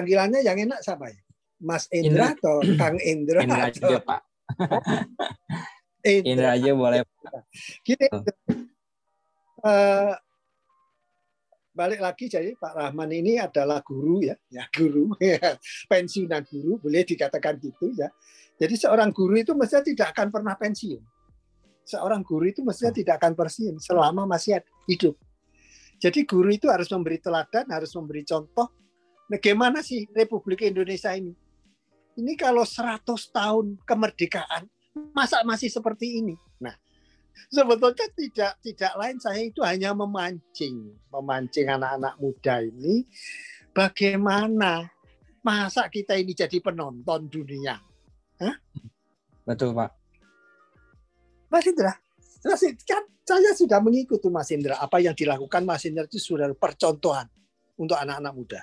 panggilannya yang enak siapa ya? Mas Indra, Indra. atau Kang Indra? Indra atau... aja Pak. Indra. Indra aja boleh. Gini, uh, balik lagi jadi Pak Rahman ini adalah guru ya, ya guru, ya, pensiunan guru boleh dikatakan gitu ya. Jadi seorang guru itu mestinya tidak akan pernah pensiun. Seorang guru itu mestinya tidak akan pensiun selama masih hidup. Jadi guru itu harus memberi teladan, harus memberi contoh. Bagaimana sih Republik Indonesia ini? Ini kalau 100 tahun kemerdekaan, masa masih seperti ini? Nah, sebetulnya tidak tidak lain saya itu hanya memancing memancing anak-anak muda ini bagaimana masa kita ini jadi penonton dunia Hah? betul pak Mas Indra Mas, kan saya sudah mengikuti Mas Indra apa yang dilakukan Mas Indra itu sudah percontohan untuk anak-anak muda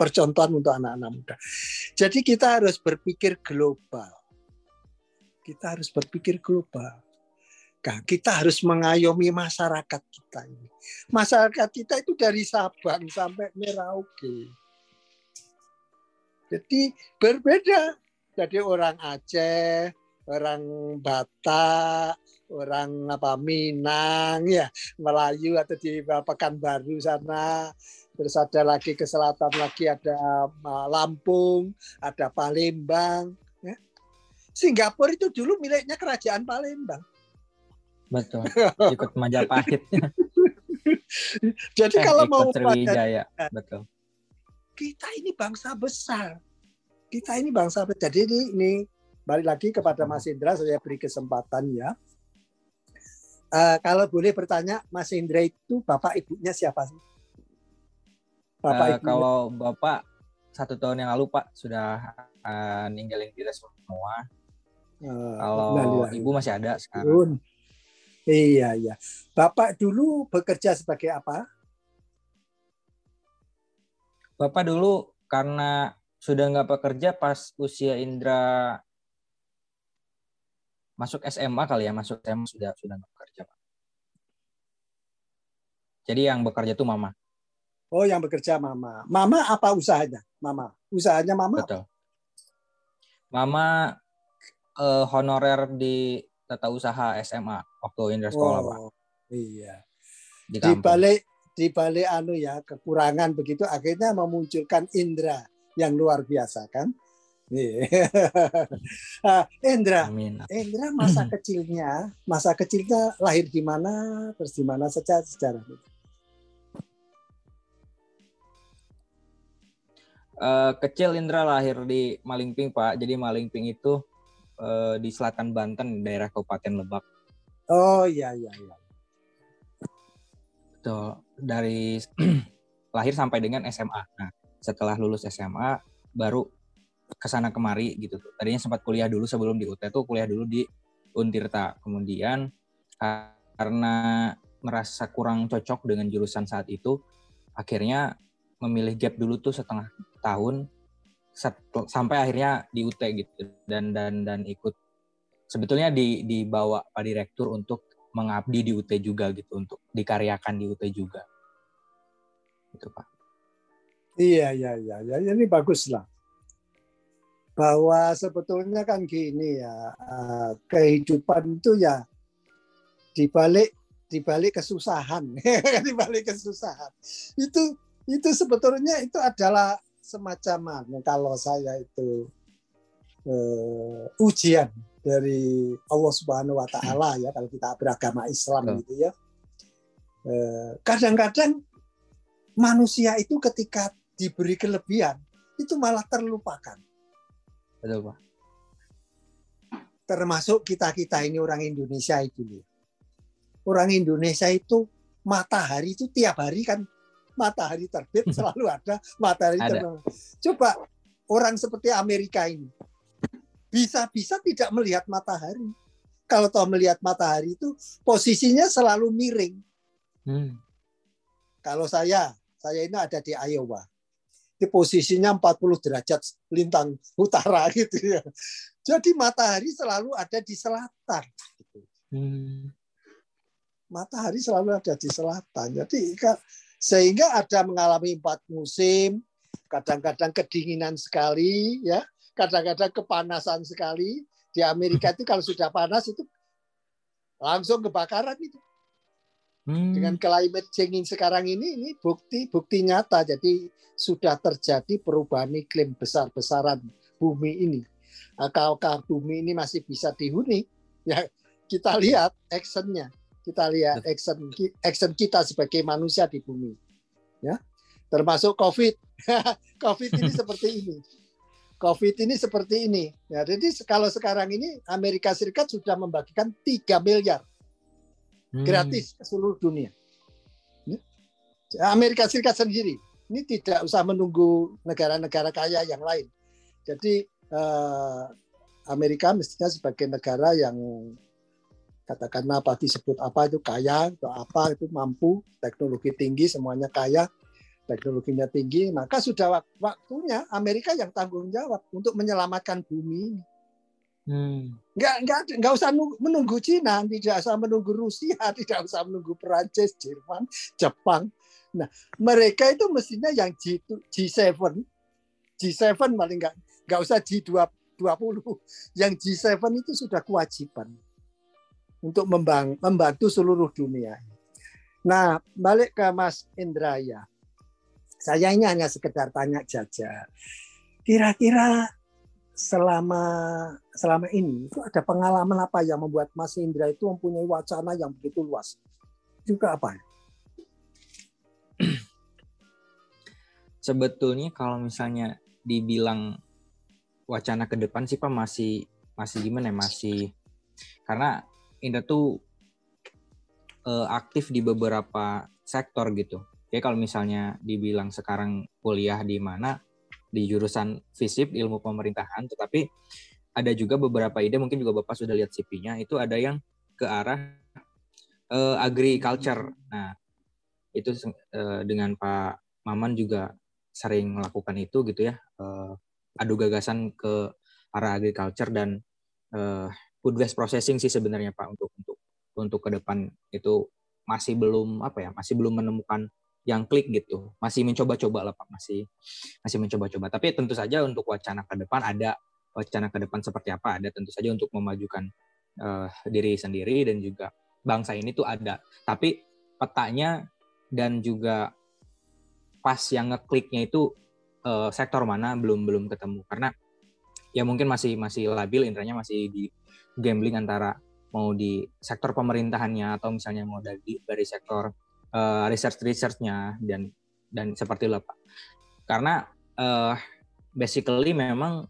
percontohan untuk anak-anak muda jadi kita harus berpikir global kita harus berpikir global kita harus mengayomi masyarakat kita ini. Masyarakat kita itu dari Sabang sampai Merauke. Jadi berbeda. Jadi orang Aceh, orang Batak, orang apa Minang ya, Melayu atau di Pekanbaru sana. Terus ada lagi ke selatan lagi ada Lampung, ada Palembang. Ya. Singapura itu dulu miliknya kerajaan Palembang. Betul. Ikut Majapahit. Jadi eh, kalau mau Sriwijaya, betul. Kita ini bangsa besar. Kita ini bangsa besar. Jadi ini, ini balik lagi kepada Mas Indra saya beri kesempatan ya. Uh, kalau boleh bertanya, Mas Indra itu bapak ibunya siapa sih? Bapak uh, Kalau bapak satu tahun yang lalu Pak sudah uh, ninggalin kita semua. Uh, kalau ibu masih ada sekarang. Iya, iya. Bapak dulu bekerja sebagai apa? Bapak dulu karena sudah nggak bekerja pas usia Indra masuk SMA kali ya, masuk SMA sudah sudah nggak bekerja, Pak. Jadi yang bekerja tuh mama. Oh, yang bekerja mama. Mama apa usahanya? Mama. Usahanya mama? Betul. Mama uh, honorer di tata usaha SMA waktu Indra sekolah, oh, Pak. Iya. Di, di balik di balik anu ya kekurangan begitu akhirnya memunculkan Indra yang luar biasa kan. ah, Indra, Amin. Indra masa kecilnya, masa kecilnya lahir di mana, terus di mana saja sejarah Uh, kecil Indra lahir di Malingping Pak. Jadi Malingping itu uh, di selatan Banten, daerah Kabupaten Lebak. Oh iya iya iya. Tuh dari lahir sampai dengan SMA. Nah, setelah lulus SMA baru ke sana kemari gitu. Tadinya sempat kuliah dulu sebelum di UT tuh kuliah dulu di Untirta. Kemudian karena merasa kurang cocok dengan jurusan saat itu, akhirnya memilih gap dulu tuh setengah tahun sampai akhirnya di UT gitu. Dan dan dan ikut sebetulnya di dibawa Pak Direktur untuk mengabdi di UT juga gitu untuk dikaryakan di UT juga. Itu Pak. Iya iya iya ya, ini bagus lah bahwa sebetulnya kan gini ya eh, kehidupan itu ya dibalik dibalik kesusahan. Dibalik kesusahan. Itu itu sebetulnya itu adalah semacam kalau saya itu uh, ujian dari Allah Subhanahu wa taala ya kalau kita beragama Islam gitu ya. Uh, kadang-kadang manusia itu ketika diberi kelebihan itu malah terlupakan. Betul, Pak. Termasuk kita-kita ini orang Indonesia itu nih. Orang Indonesia itu matahari itu tiap hari kan matahari terbit selalu ada matahari terbit. Coba orang seperti Amerika ini bisa-bisa tidak melihat matahari. Kalau tahu melihat matahari itu posisinya selalu miring. Hmm. Kalau saya, saya ini ada di Iowa. Di posisinya 40 derajat lintang utara gitu ya. Jadi matahari selalu ada di selatan. Hmm. Matahari selalu ada di selatan. Jadi sehingga ada mengalami empat musim, kadang-kadang kedinginan sekali, ya, kadang-kadang kepanasan sekali. Di Amerika itu kalau sudah panas itu langsung kebakaran itu. Hmm. Dengan climate change sekarang ini, ini bukti bukti nyata. Jadi sudah terjadi perubahan iklim besar-besaran bumi ini. Apakah bumi ini masih bisa dihuni? Ya kita lihat actionnya. Kita lihat action action kita sebagai manusia di bumi. Ya, termasuk COVID. COVID ini seperti ini. COVID ini seperti ini. Ya, jadi kalau sekarang ini Amerika Serikat sudah membagikan 3 miliar hmm. gratis ke seluruh dunia. Ya. Amerika Serikat sendiri. Ini tidak usah menunggu negara-negara kaya yang lain. Jadi eh, Amerika mestinya sebagai negara yang katakanlah apa disebut apa itu kaya atau apa itu mampu teknologi tinggi semuanya kaya teknologinya tinggi, maka sudah waktunya Amerika yang tanggung jawab untuk menyelamatkan bumi ini. Hmm. Nggak, nggak, nggak usah menunggu Cina, tidak usah menunggu Rusia, tidak usah menunggu Perancis, Jerman, Jepang. Nah, mereka itu mestinya yang G, G7, G7 paling nggak, nggak usah G20, yang G7 itu sudah kewajiban untuk membantu seluruh dunia. Nah, balik ke Mas Indraya. Saya ini hanya sekedar tanya saja. Kira-kira selama selama ini itu ada pengalaman apa yang membuat Mas Indra itu mempunyai wacana yang begitu luas? Juga apa? Sebetulnya kalau misalnya dibilang wacana ke depan sih Pak masih masih gimana ya masih karena Indra tuh uh, aktif di beberapa sektor gitu. Ya kalau misalnya dibilang sekarang kuliah di mana di jurusan FISIP ilmu pemerintahan, tetapi ada juga beberapa ide mungkin juga Bapak sudah lihat CP-nya itu ada yang ke arah uh, agriculture. Nah, itu uh, dengan Pak Maman juga sering melakukan itu gitu ya. Uh, adu gagasan ke arah agriculture dan uh, food waste processing sih sebenarnya Pak untuk untuk untuk ke depan itu masih belum apa ya, masih belum menemukan yang klik gitu. Masih mencoba-coba lah Pak, masih masih mencoba-coba. Tapi tentu saja untuk wacana ke depan ada wacana ke depan seperti apa ada tentu saja untuk memajukan uh, diri sendiri dan juga bangsa ini tuh ada. Tapi petanya dan juga pas yang ngekliknya itu uh, sektor mana belum belum ketemu karena ya mungkin masih masih labil intranya masih di gambling antara mau di sektor pemerintahannya atau misalnya mau dari dari sektor uh, research researchnya dan dan seperti itu pak. Karena uh, basically memang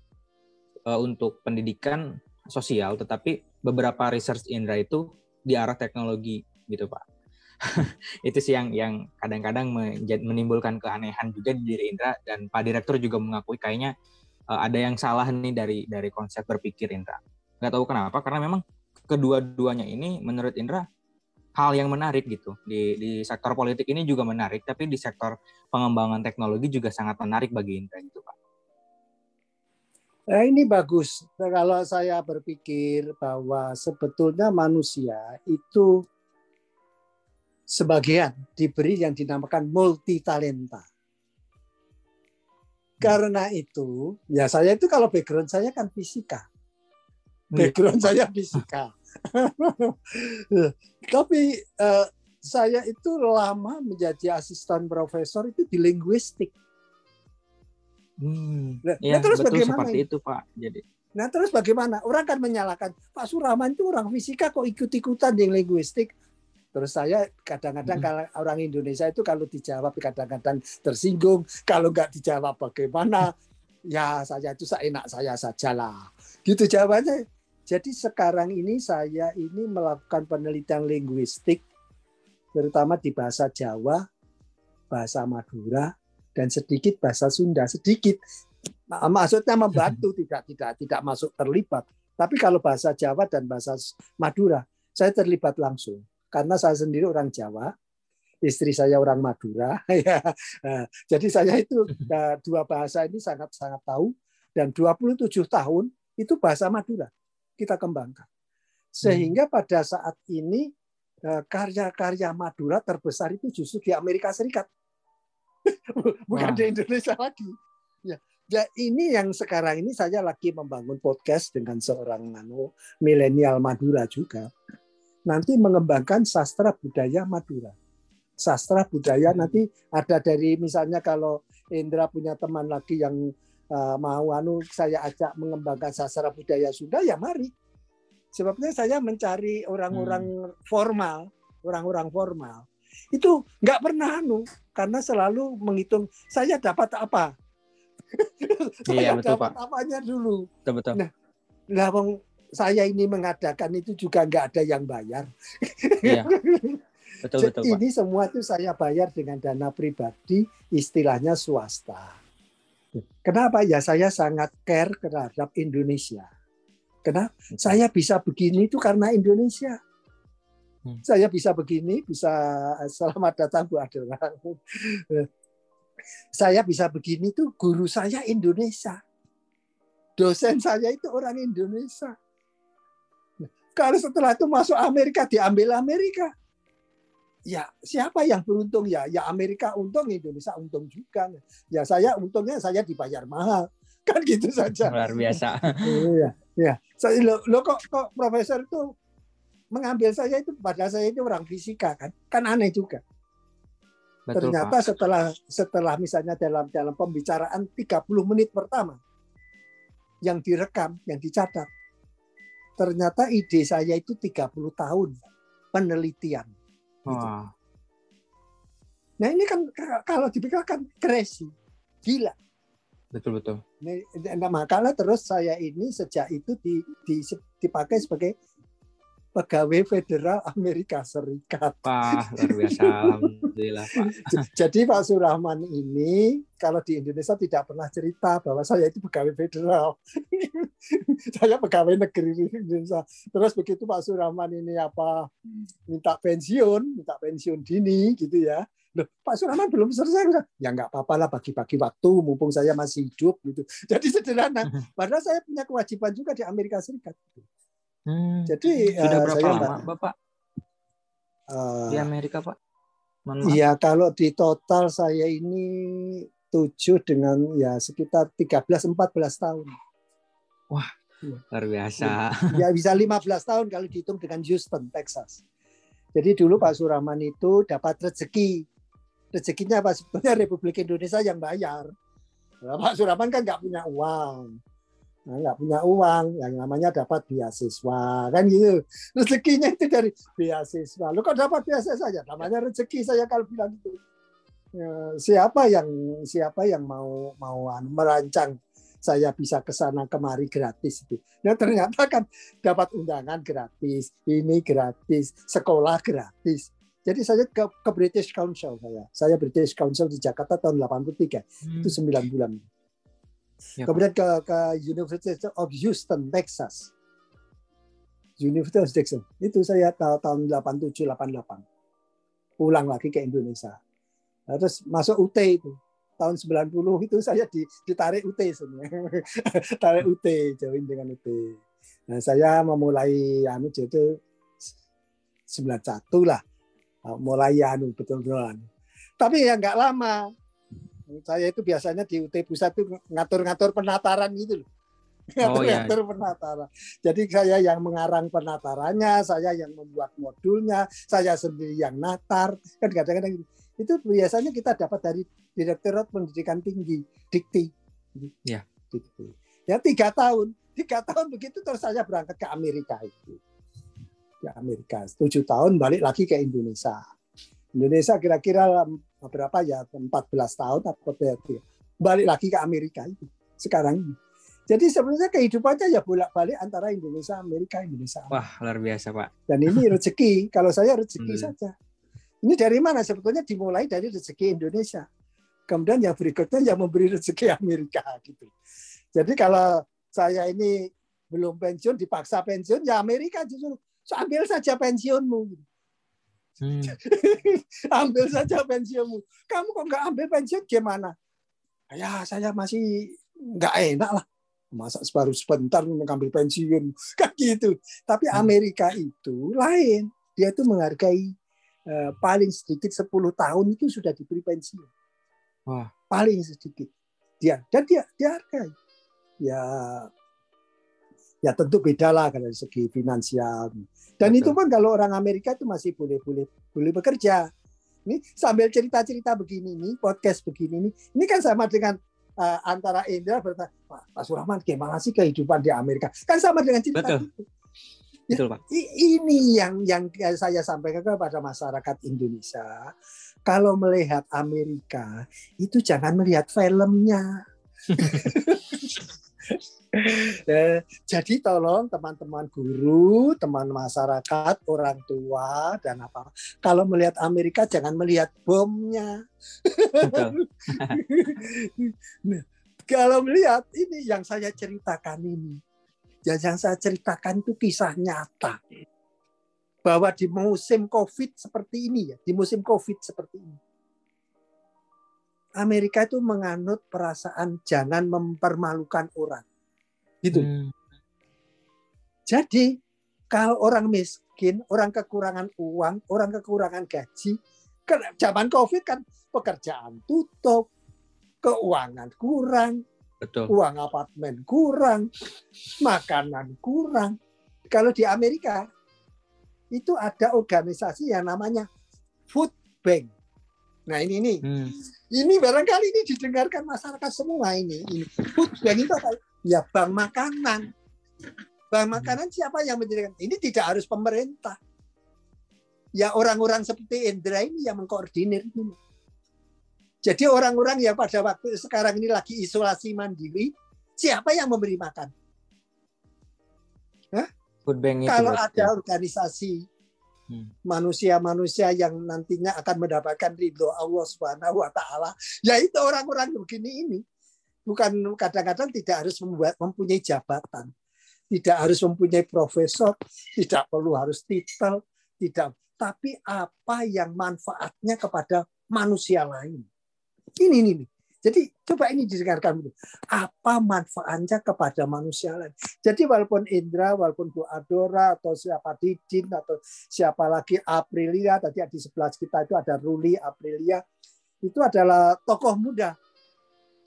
uh, untuk pendidikan sosial tetapi beberapa research Indra itu di arah teknologi gitu pak. Itu sih yang yang kadang-kadang menimbulkan keanehan juga di diri Indra dan Pak Direktur juga mengakui kayaknya uh, ada yang salah nih dari dari konsep berpikir Indra nggak tahu kenapa karena memang kedua-duanya ini menurut Indra hal yang menarik gitu di di sektor politik ini juga menarik tapi di sektor pengembangan teknologi juga sangat menarik bagi Indra gitu Pak. Nah, ini bagus kalau saya berpikir bahwa sebetulnya manusia itu sebagian diberi yang dinamakan multi talenta. Karena itu, ya saya itu kalau background saya kan fisika. Background saya fisika. Tapi uh, saya itu lama menjadi asisten profesor itu di linguistik. Hmm, nah, ya, terus betul bagaimana seperti itu Pak. Jadi. Nah terus bagaimana? Orang kan menyalahkan Pak Suraman itu orang fisika kok ikut-ikutan di linguistik. Terus saya kadang-kadang hmm. kalau orang Indonesia itu kalau dijawab kadang-kadang tersinggung. Kalau nggak dijawab bagaimana? ya saya itu seenak saya sajalah. Gitu jawabannya. Jadi sekarang ini saya ini melakukan penelitian linguistik terutama di bahasa Jawa, bahasa Madura dan sedikit bahasa Sunda, sedikit. Maksudnya membantu tidak tidak tidak masuk terlibat. Tapi kalau bahasa Jawa dan bahasa Madura, saya terlibat langsung karena saya sendiri orang Jawa, istri saya orang Madura ya. Jadi saya itu eh, dua bahasa ini sangat sangat tahu dan 27 tahun itu bahasa Madura kita kembangkan. Sehingga pada saat ini eh, karya-karya Madura terbesar itu justru di Amerika Serikat. bukan di Indonesia lagi. Ya. ya, ini yang sekarang ini saya lagi membangun podcast dengan seorang nano milenial Madura juga. Nanti mengembangkan sastra budaya Madura. Sastra budaya nanti ada dari misalnya kalau Indra punya teman lagi yang mau anu saya ajak mengembangkan sastra budaya Sunda ya mari. Sebabnya saya mencari orang-orang hmm. formal, orang-orang formal itu nggak pernah anu karena selalu menghitung saya dapat apa iya, betul, dapat Pak. apanya dulu betul betul nah lah saya ini mengadakan itu juga nggak ada yang bayar iya. betul betul ini Pak. semua itu saya bayar dengan dana pribadi istilahnya swasta kenapa ya saya sangat care terhadap Indonesia kenapa saya bisa begini itu karena Indonesia Hmm. Saya bisa begini, bisa selamat datang Bu Adela. saya bisa begini tuh guru saya Indonesia. Dosen saya itu orang Indonesia. Kalau setelah itu masuk Amerika diambil Amerika. Ya, siapa yang beruntung ya? Ya Amerika untung, Indonesia untung juga. Ya saya untungnya saya dibayar mahal. Kan gitu saja. Luar biasa. Iya, ya. Lo, lo kok, kok profesor itu mengambil saya itu padahal saya itu orang fisika kan kan aneh juga Betul, ternyata Pak. setelah setelah misalnya dalam dalam pembicaraan 30 menit pertama yang direkam yang dicatat ternyata ide saya itu 30 tahun penelitian gitu. nah ini kan kalau dipikirkan crazy gila betul betul nah, makanya terus saya ini sejak itu di, di, dipakai sebagai pegawai federal Amerika Serikat. Pak, luar biasa. Alhamdulillah, Pak. Jadi Pak Surahman ini kalau di Indonesia tidak pernah cerita bahwa saya itu pegawai federal. saya pegawai negeri di Indonesia. Terus begitu Pak Surahman ini apa minta pensiun, minta pensiun dini gitu ya. Loh, Pak Surahman belum selesai. Ya nggak apa-apa lah bagi-bagi waktu mumpung saya masih hidup gitu. Jadi sederhana. Padahal saya punya kewajiban juga di Amerika Serikat. Hmm. Jadi sudah uh, berapa lama Bapak uh, di Amerika Pak? Iya kalau di total saya ini tujuh dengan ya sekitar 13-14 tahun. Wah iya. luar biasa. Ya bisa 15 tahun kalau dihitung dengan Houston, Texas. Jadi dulu Pak Surahman itu dapat rezeki. Rezekinya apa? Sebetulnya Republik Indonesia yang bayar. Nah, Pak Surahman kan nggak punya uang nggak punya uang yang namanya dapat beasiswa kan gitu rezekinya itu dari beasiswa lu kok dapat beasiswa saja namanya rezeki saya kalau bilang itu ya, siapa yang siapa yang mau mau anu, merancang saya bisa ke sana kemari gratis itu. Nah ternyata kan dapat undangan gratis, ini gratis, sekolah gratis. Jadi saya ke, ke British Council saya. Saya British Council di Jakarta tahun 83. Hmm. Itu 9 bulan. Ya, Kemudian ke, ke University of Houston, Texas. University of Texas. Itu saya tahun 87 88. Pulang lagi ke Indonesia. Nah, terus masuk UT itu. Tahun 90 itu saya ditarik UT sebenarnya. Tarik UT, join dengan UT. Nah, saya memulai anu itu 91 lah. Mulai anu betul-betul. Tapi ya nggak lama saya itu biasanya di UT Pusat itu ngatur-ngatur penataran gitu loh. Ngatur-ngatur oh, iya. penataran. Jadi saya yang mengarang penatarannya, saya yang membuat modulnya, saya sendiri yang natar. Kan kadang-kadang gitu. itu biasanya kita dapat dari Direktorat Pendidikan Tinggi, Dikti. Ya. Dikti. Ya tiga tahun, tiga tahun begitu terus saya berangkat ke Amerika itu. Ke Amerika, tujuh tahun balik lagi ke Indonesia. Indonesia kira-kira berapa ya 14 tahun atau berarti balik lagi ke Amerika itu sekarang ini. Jadi sebenarnya kehidupannya ya bolak-balik antara Indonesia, Amerika, Indonesia. Wah luar biasa pak. Dan ini rezeki. Kalau saya rezeki hmm. saja. Ini dari mana? Sebetulnya dimulai dari rezeki Indonesia. Kemudian yang berikutnya yang memberi rezeki Amerika gitu. Jadi kalau saya ini belum pensiun dipaksa pensiun ya Amerika justru ambil saja pensiunmu. Hmm. ambil saja pensiunmu. Kamu kok nggak ambil pensiun gimana? Ya saya masih nggak enak lah. Masa separuh sebentar mengambil pensiun. Kan gitu. Tapi hmm. Amerika itu lain. Dia itu menghargai eh, paling sedikit 10 tahun itu sudah diberi pensiun. Wah. Paling sedikit. Dia dan dia dihargai. Ya ya tentu beda lah dari segi finansial. Dan Betul. itu pun kalau orang Amerika itu masih boleh boleh boleh bekerja. Ini sambil cerita-cerita begini nih, podcast begini nih. Ini kan sama dengan uh, antara Indra bertanya, Pak, Pak Surahman gimana sih kehidupan di Amerika? Kan sama dengan cerita Betul. itu. Betul, Pak. Ini yang yang saya sampaikan kepada masyarakat Indonesia. Kalau melihat Amerika, itu jangan melihat filmnya. Eh, Jadi tolong teman-teman guru, teman masyarakat, orang tua dan apa. Kalau melihat Amerika jangan melihat bomnya. Betul. Nah, kalau melihat ini yang saya ceritakan ini, ya yang saya ceritakan itu kisah nyata bahwa di musim COVID seperti ini ya, di musim COVID seperti ini, Amerika itu menganut perasaan jangan mempermalukan orang, gitu. Hmm. Jadi kalau orang miskin, orang kekurangan uang, orang kekurangan gaji, zaman COVID kan pekerjaan tutup, keuangan kurang, Betul. uang apartemen kurang, makanan kurang. Kalau di Amerika itu ada organisasi yang namanya Food Bank. Nah ini nih, Hmm. ini barangkali ini didengarkan masyarakat semua ini. ini. Food Bank itu apa? Ya bank makanan. Bank makanan siapa yang menjadikan? Ini tidak harus pemerintah. Ya orang-orang seperti Indra ini yang mengkoordinir ini. Jadi orang-orang yang pada waktu sekarang ini lagi isolasi mandiri, siapa yang memberi makan? Food bank itu. Kalau ada organisasi. Manusia-manusia yang nantinya akan mendapatkan ridho Allah Subhanahu wa taala, yaitu orang-orang begini ini. Bukan kadang-kadang tidak harus membuat mempunyai jabatan, tidak harus mempunyai profesor, tidak perlu harus titel, tidak tapi apa yang manfaatnya kepada manusia lain. Ini ini, ini. Jadi coba ini didengarkan dulu. Apa manfaatnya kepada manusia lain? Jadi walaupun Indra, walaupun Bu Adora atau siapa Didin atau siapa lagi Aprilia tadi di sebelah kita itu ada Ruli Aprilia itu adalah tokoh muda,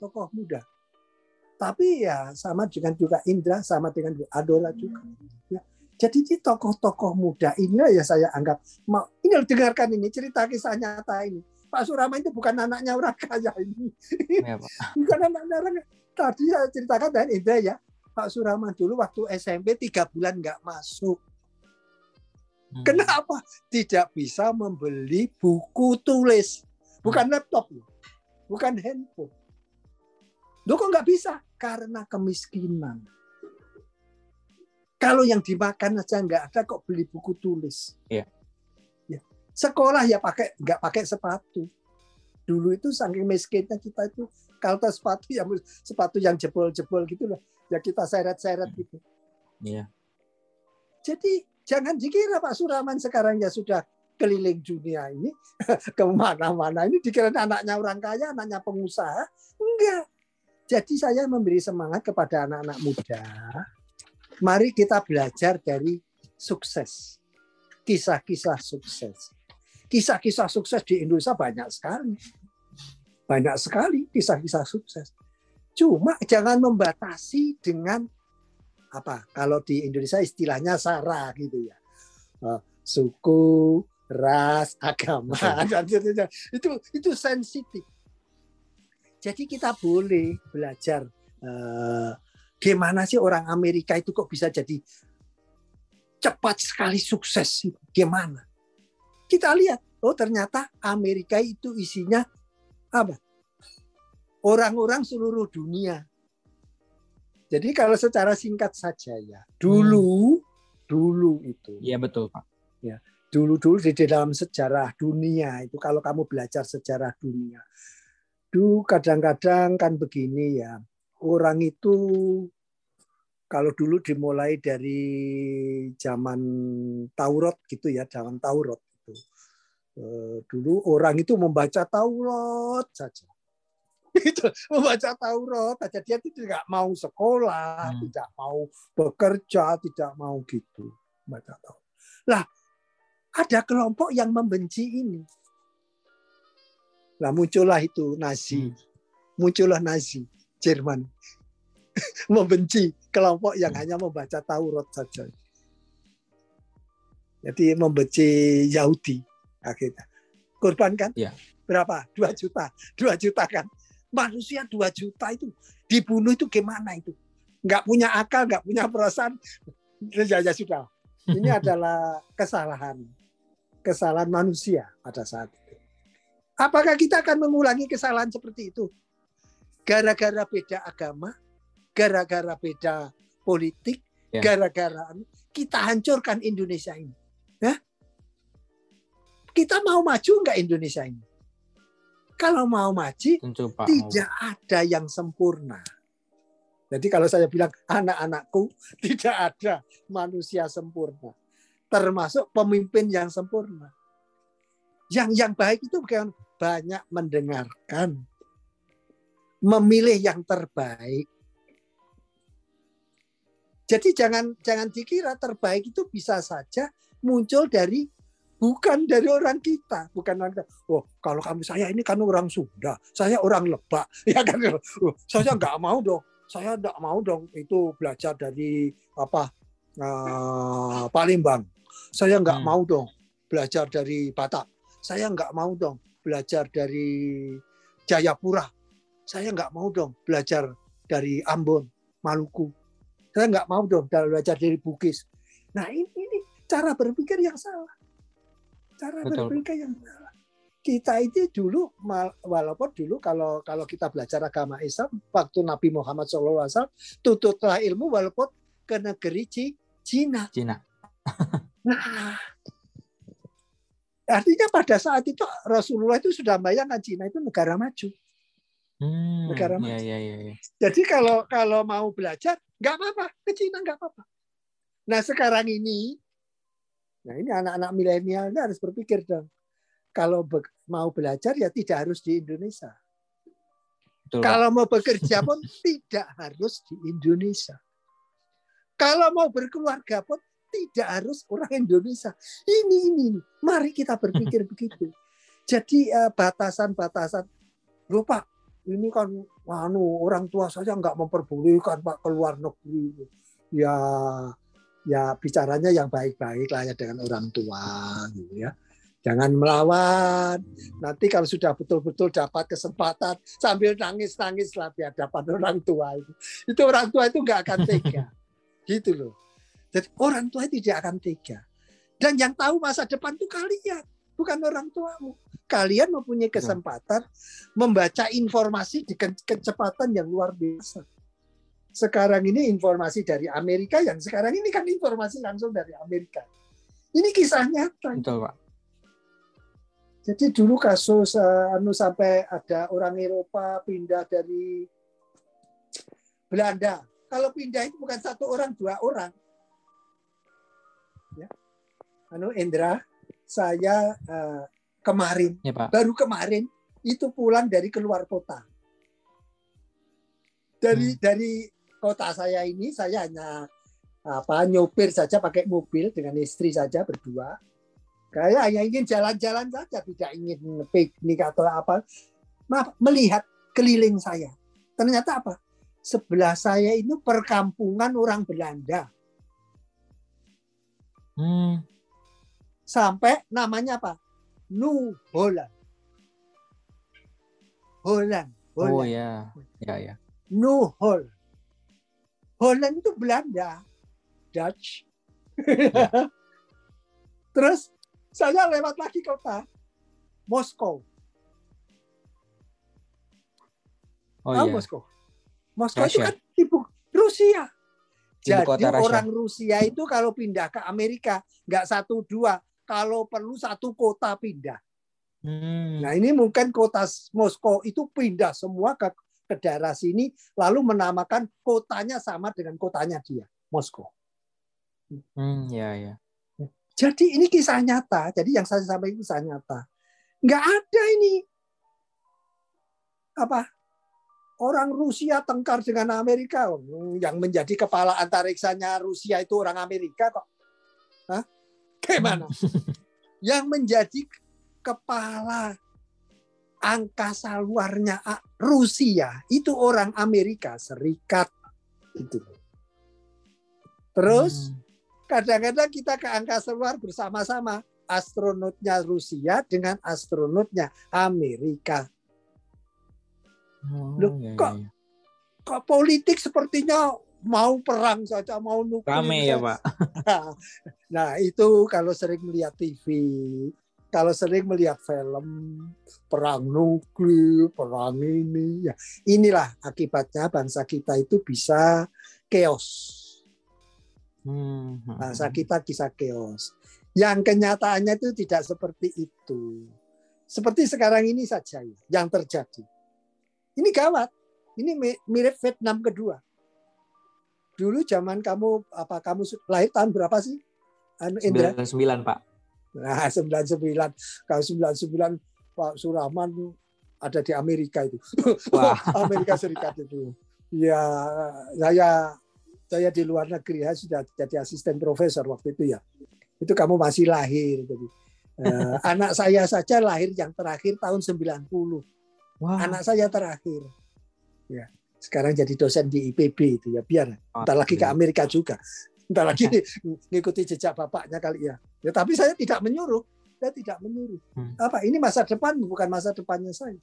tokoh muda. Tapi ya sama dengan juga Indra, sama dengan Bu Adora juga. Ya. Jadi ini tokoh-tokoh muda inilah ya saya anggap mau ini dengarkan ini cerita kisah nyata ini. Pak Surama itu bukan anaknya orang kaya ini. Ya, Pak. bukan anaknya orang tadi saya ceritakan dan Indra ya Pak Surama dulu waktu SMP tiga bulan nggak masuk. Hmm. kenapa? Tidak bisa membeli buku tulis. Bukan laptop loh. Bukan handphone. Loh kok nggak bisa? Karena kemiskinan. Kalau yang dimakan aja nggak ada kok beli buku tulis. Iya. Sekolah ya pakai nggak pakai sepatu. Dulu itu saking miskinnya kita itu kalau tas sepatu yang sepatu yang jebol-jebol gitu loh ya kita seret-seret gitu. Iya. jadi jangan dikira Pak Suraman sekarang ya sudah keliling dunia ini ke mana-mana ini dikira anaknya orang kaya anaknya pengusaha. Enggak. Jadi saya memberi semangat kepada anak-anak muda mari kita belajar dari sukses. Kisah-kisah sukses kisah-kisah sukses di Indonesia banyak sekali. Banyak sekali kisah-kisah sukses. Cuma jangan membatasi dengan apa? Kalau di Indonesia istilahnya sara gitu ya. Eh, suku ras agama dan itu itu sensitif. Jadi kita boleh belajar eh, gimana sih orang Amerika itu kok bisa jadi cepat sekali sukses gimana kita lihat oh ternyata Amerika itu isinya apa? Orang-orang seluruh dunia. Jadi kalau secara singkat saja ya, dulu dulu itu, Iya betul, Pak. dulu-dulu di dalam sejarah dunia itu kalau kamu belajar sejarah dunia, dulu kadang-kadang kan begini ya, orang itu kalau dulu dimulai dari zaman Taurat gitu ya, zaman Taurat Dulu orang itu membaca Taurat saja. itu membaca Taurat aja dia tidak mau sekolah, Hmm. tidak mau bekerja, tidak mau gitu baca Taurat. Lah ada kelompok yang membenci ini. Nah muncullah itu Nazi, Hmm. muncullah Nazi Jerman membenci kelompok yang Hmm. hanya membaca Taurat saja. Jadi membenci Yahudi akhirnya. Korban kan? Iya. Berapa? Dua juta. Dua juta kan? Manusia dua juta itu dibunuh itu gimana itu? Nggak punya akal, nggak punya perasaan. Ya, ya sudah. Ini adalah kesalahan. Kesalahan manusia pada saat itu. Apakah kita akan mengulangi kesalahan seperti itu? Gara-gara beda agama, gara-gara beda politik, Ya. gara-gara kita hancurkan Indonesia ini. Ya? Kita mau maju nggak Indonesia ini? Kalau mau maju, Tentu Pak. tidak ada yang sempurna. Jadi kalau saya bilang anak-anakku tidak ada manusia sempurna, termasuk pemimpin yang sempurna. Yang yang baik itu bukan banyak mendengarkan, memilih yang terbaik. Jadi jangan jangan dikira terbaik itu bisa saja muncul dari bukan dari orang kita, bukan orang kita. Oh, kalau kamu saya ini kan orang Sunda, saya orang Lebak, ya kan? Oh, saya nggak mau dong, saya nggak mau dong itu belajar dari apa eh, Palembang. Saya nggak Hmm. mau dong belajar dari Batak. Saya nggak mau dong belajar dari Jayapura. Saya nggak mau dong belajar dari Ambon, Maluku. Saya nggak mau dong belajar dari Bugis. Nah ini, ini cara berpikir yang salah. Cara Betul. berpikir yang salah. Kita itu dulu walaupun dulu kalau kalau kita belajar agama Islam waktu Nabi Muhammad SAW tututlah ilmu walaupun ke negeri Ci- Cina. Cina. Nah, artinya pada saat itu Rasulullah itu sudah bayangkan Cina itu negara maju. Hmm, Negara Iya maju. iya iya. iya. Jadi kalau kalau mau belajar nggak apa-apa ke Cina nggak apa-apa. Nah sekarang ini, nah ini anak-anak milenial ini harus berpikir dong. Kalau be- mau belajar ya tidak harus di Indonesia. Betul. Pak. Kalau mau bekerja pun tidak harus di Indonesia. Kalau mau berkeluarga pun tidak harus orang Indonesia. Ini ini, ini. mari kita berpikir begitu. Jadi eh, batasan-batasan, loh Pak, ini kan anu orang tua saja nggak memperbolehkan Pak keluar negeri. Ya, ya bicaranya yang baik-baik lah ya dengan orang tua, gitu ya. Jangan melawan. Nanti kalau sudah betul-betul dapat kesempatan sambil nangis-nangis lah di hadapan orang tua itu. Itu orang tua itu nggak akan tega. gitu loh. Jadi orang tua tidak akan tega. Dan yang tahu masa depan itu kalian, bukan orang tuamu. Kalian mempunyai kesempatan membaca informasi di ke- kecepatan yang luar biasa. Sekarang ini informasi dari Amerika yang sekarang ini kan informasi langsung dari Amerika. Ini kisah nyata. Betul Pak. Jadi dulu kasus eh, anu sampai ada orang Eropa pindah dari Belanda. Kalau pindah itu bukan satu orang, dua orang. Ya. Anu Indra, saya eh, kemarin, Ya Pak. baru kemarin itu pulang dari keluar kota. Dari dari kota saya ini saya hanya apa nyopir saja pakai mobil dengan istri saja berdua. Saya hanya ingin jalan-jalan saja, tidak ingin piknik atau apa. Maaf, melihat keliling saya. Ternyata apa? Sebelah saya itu perkampungan orang Belanda. Hmm. Sampai namanya apa? New Holland. Holland. Oh Holland. ya. Ya ya. New Holland. Holland itu Belanda. Dutch. Terus saya lewat lagi kota. Moskow. Oh Tahu iya. Moskow? Moskow itu Rusia. kan ibu Rusia. Ibu Jadi kota orang Rusia itu kalau pindah ke Amerika nggak satu dua, kalau perlu satu kota pindah. Hmm. Nah ini mungkin kota Moskow itu pindah semua ke ke daerah sini, lalu menamakan kotanya sama dengan kotanya dia, Moskow. Hmm, ya ya. Jadi ini kisah nyata. Jadi yang saya sampaikan kisah nyata. Nggak ada ini apa orang Rusia tengkar dengan Amerika Hmm, yang menjadi kepala antariksanya Rusia itu orang Amerika kok. Hah? Gimana? yang menjadi kepala angkasa luarnya Rusia itu orang Amerika Serikat itu. Terus hmm. kadang-kadang kita ke angkasa luar bersama-sama astronotnya Rusia dengan astronotnya Amerika. Oh, Loh, iya, kok iya. kok politik sepertinya mau perang saja, mau nuklir. Rame ya, Pak. nah, itu kalau sering melihat TV, kalau sering melihat film perang nuklir, perang ini, ya inilah akibatnya bangsa kita itu bisa chaos. Hmm, hmm, bangsa hmm. kita bisa chaos. Yang kenyataannya itu tidak seperti itu. Seperti sekarang ini saja ya, yang terjadi. Ini gawat. Ini mirip Vietnam kedua. Dulu zaman kamu apa kamu lahir tahun berapa sih? Anu Indra? 99, Pak. Nah, 99. Kalau 99 Pak Surahman ada di Amerika itu. Wah. Amerika Serikat itu. Ya, saya saya di luar negeri ya sudah jadi asisten profesor waktu itu ya itu kamu masih lahir. Jadi uh, anak saya saja lahir yang terakhir tahun 90. Wow. Anak saya terakhir. Ya, sekarang jadi dosen di IPB itu ya biar. Entar lagi ke Amerika juga. Entar lagi ngikuti jejak bapaknya kali ya. Ya tapi saya tidak menyuruh. Saya tidak menyuruh. Hmm. Apa ini masa depan bukan masa depannya saya.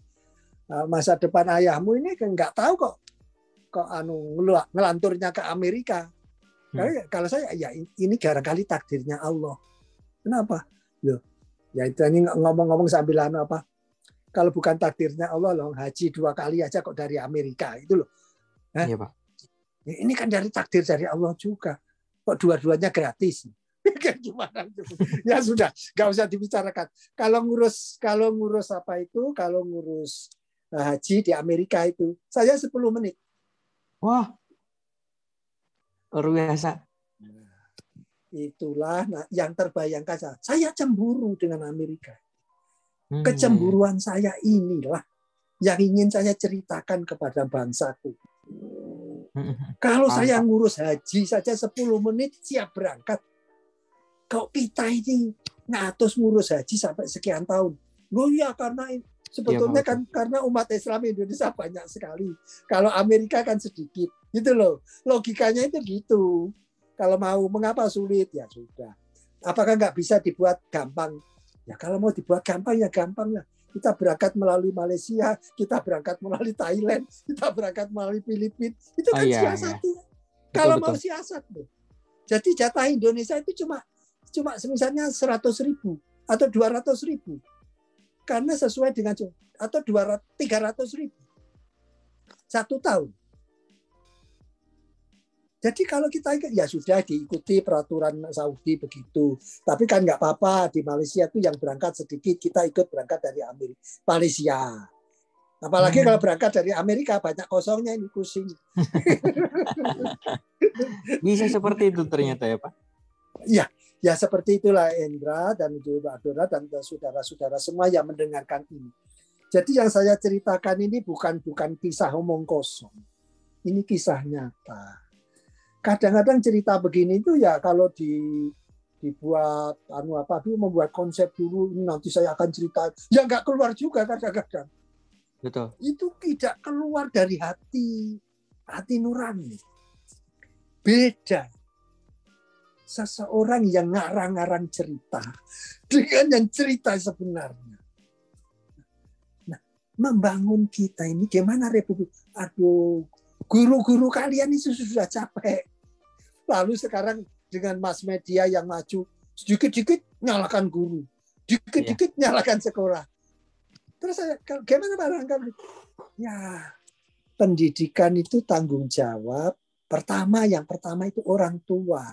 Uh, masa depan ayahmu ini kan nggak tahu kok kok anu ngelanturnya ke Amerika Hmm. Kalau saya ya ini barangkali takdirnya Allah. Kenapa? Loh, ya itu ini ngomong-ngomong sambil anu apa? Kalau bukan takdirnya Allah loh, haji dua kali aja kok dari Amerika itu loh. Iya, Pak. Ini kan dari takdir dari Allah juga. Kok dua-duanya gratis? gimana ya sudah nggak usah dibicarakan kalau ngurus kalau ngurus apa itu kalau ngurus eh, haji di Amerika itu saya 10 menit wah Luar biasa. Itulah nah, yang terbayangkan saya. Saya cemburu dengan Amerika. Hmm. Kecemburuan saya inilah yang ingin saya ceritakan kepada bangsaku. Kalau saya ngurus haji saja 10 menit siap berangkat. Kau kita ini ngatus ngurus haji sampai sekian tahun. Loh ya karena sebetulnya ya, kan karena umat Islam Indonesia banyak sekali. Kalau Amerika kan sedikit. Gitu loh. Logikanya itu gitu. Kalau mau mengapa sulit ya sudah. Apakah nggak bisa dibuat gampang? Ya kalau mau dibuat gampang ya gampang lah. Kita berangkat melalui Malaysia, kita berangkat melalui Thailand, kita berangkat melalui Filipina. Itu kan oh, iya, siasatnya. Iya. kalau betul. mau siasat loh. Jadi jatah Indonesia itu cuma cuma misalnya 100 ribu atau 200 ribu. Karena sesuai dengan atau 200 300 ribu. Satu tahun. Jadi kalau kita ya sudah diikuti peraturan Saudi begitu. Tapi kan nggak apa-apa di Malaysia itu yang berangkat sedikit kita ikut berangkat dari Amerika, Malaysia. Apalagi hmm. kalau berangkat dari Amerika banyak kosongnya ini pusing. Bisa seperti itu ternyata ya Pak. Ya, ya seperti itulah Endra dan juga Dora dan saudara-saudara semua yang mendengarkan ini. Jadi yang saya ceritakan ini bukan bukan kisah omong kosong. Ini kisah nyata kadang-kadang cerita begini itu ya kalau di dibuat anu apa dulu membuat konsep dulu nanti saya akan cerita. Ya nggak keluar juga kadang-kadang. Betul. Itu tidak keluar dari hati hati nurani. Beda. Seseorang yang ngarang-ngarang cerita dengan yang cerita sebenarnya. Nah membangun kita ini gimana republik? Aduh guru-guru kalian itu sudah capek Lalu sekarang dengan mass media yang maju, sedikit-sedikit nyalakan guru, dikit-dikit yeah. nyalakan sekolah. Terus saya, gimana barangkali? Ya, pendidikan itu tanggung jawab. Pertama, yang pertama itu orang tua.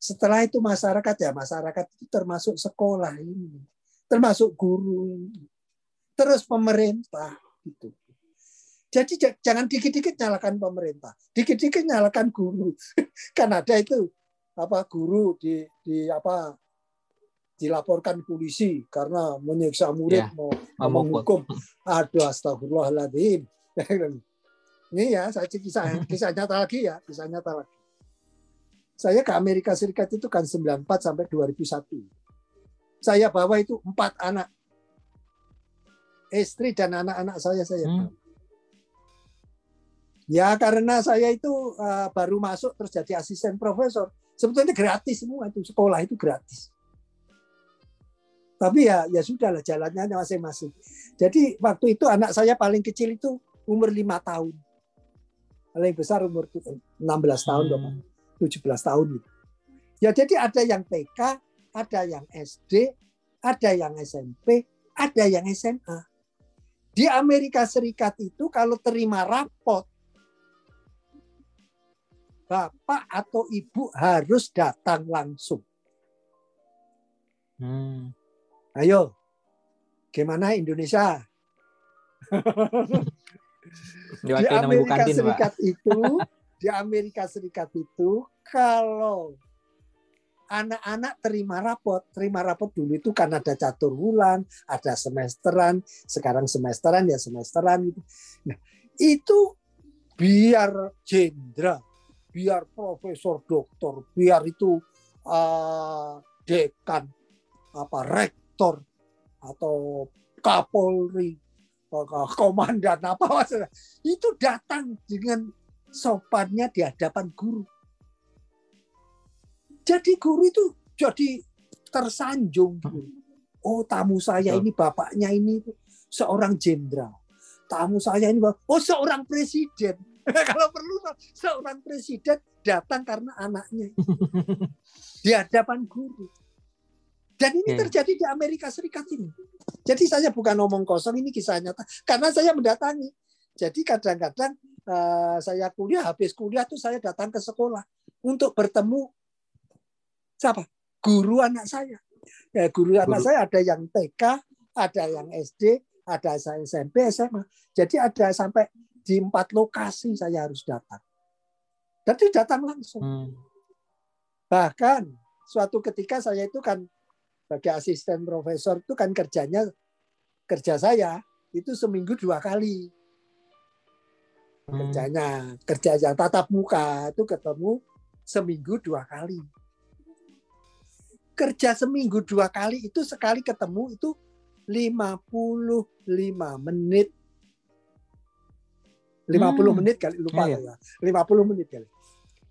Setelah itu masyarakat ya, masyarakat itu termasuk sekolah ini, termasuk guru ini, terus pemerintah itu. Jadi jangan dikit-dikit nyalakan pemerintah, dikit-dikit nyalakan guru. kan ada itu apa guru di di apa dilaporkan polisi karena menyiksa murid ya, mau, menghukum. Aduh astagfirullahaladzim. Ini ya saya kisah kisah nyata lagi ya, kisah nyata lagi. Saya ke Amerika Serikat itu kan 94 sampai 2001. Saya bawa itu empat anak istri dan anak-anak saya saya hmm. Ya karena saya itu uh, baru masuk terus jadi asisten profesor. Sebetulnya gratis semua itu sekolah itu gratis. Tapi ya ya sudahlah jalannya masing-masing. Jadi waktu itu anak saya paling kecil itu umur lima tahun. Paling besar umur 16 tahun, hmm. 17 tahun gitu. Ya jadi ada yang TK, ada yang SD, ada yang SMP, ada yang SMA. Di Amerika Serikat itu kalau terima rapot bapak atau ibu harus datang langsung. Hmm. Ayo, gimana Indonesia? di Amerika kantin, Serikat Pak. itu, di Amerika Serikat itu, kalau anak-anak terima rapot, terima rapot dulu itu kan ada catur bulan, ada semesteran, sekarang semesteran ya semesteran gitu. Nah, itu biar jenderal biar profesor doktor, biar itu uh, dekan, apa rektor atau kapolri, komandan apa maksudnya, itu datang dengan sopannya di hadapan guru. Jadi guru itu jadi tersanjung. Oh tamu saya ini bapaknya ini seorang jenderal. Tamu saya ini oh seorang presiden Kalau perlu seorang presiden datang karena anaknya di hadapan guru. Dan ini terjadi di Amerika Serikat ini. Jadi saya bukan ngomong kosong, ini kisah nyata. Karena saya mendatangi. Jadi kadang-kadang uh, saya kuliah, habis kuliah tuh saya datang ke sekolah untuk bertemu siapa? Guru anak saya. Ya, guru, guru anak saya ada yang TK, ada yang SD, ada SMP, SMA. Jadi ada sampai di empat lokasi saya harus datang. Jadi datang langsung. Hmm. Bahkan suatu ketika saya itu kan sebagai asisten profesor itu kan kerjanya kerja saya itu seminggu dua kali hmm. kerjanya kerja yang tatap muka itu ketemu seminggu dua kali kerja seminggu dua kali itu sekali ketemu itu 55 menit 50 hmm. menit kali lupa ya, ya. 50 menit kali.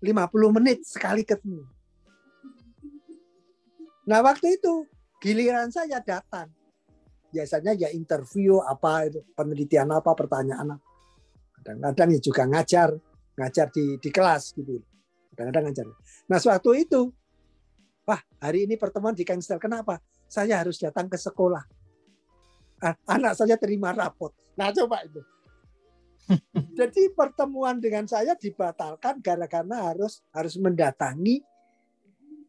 50 menit sekali ketemu. Nah, waktu itu giliran saya datang. Biasanya ya interview apa itu, penelitian apa, pertanyaan apa. Kadang-kadang ya juga ngajar, ngajar di di kelas gitu. Kadang-kadang ngajar. Nah, suatu itu wah, hari ini pertemuan di cancel. Kenapa? Saya harus datang ke sekolah. Ah, anak saya terima rapot. Nah, coba itu jadi pertemuan dengan saya dibatalkan gara-gara harus harus mendatangi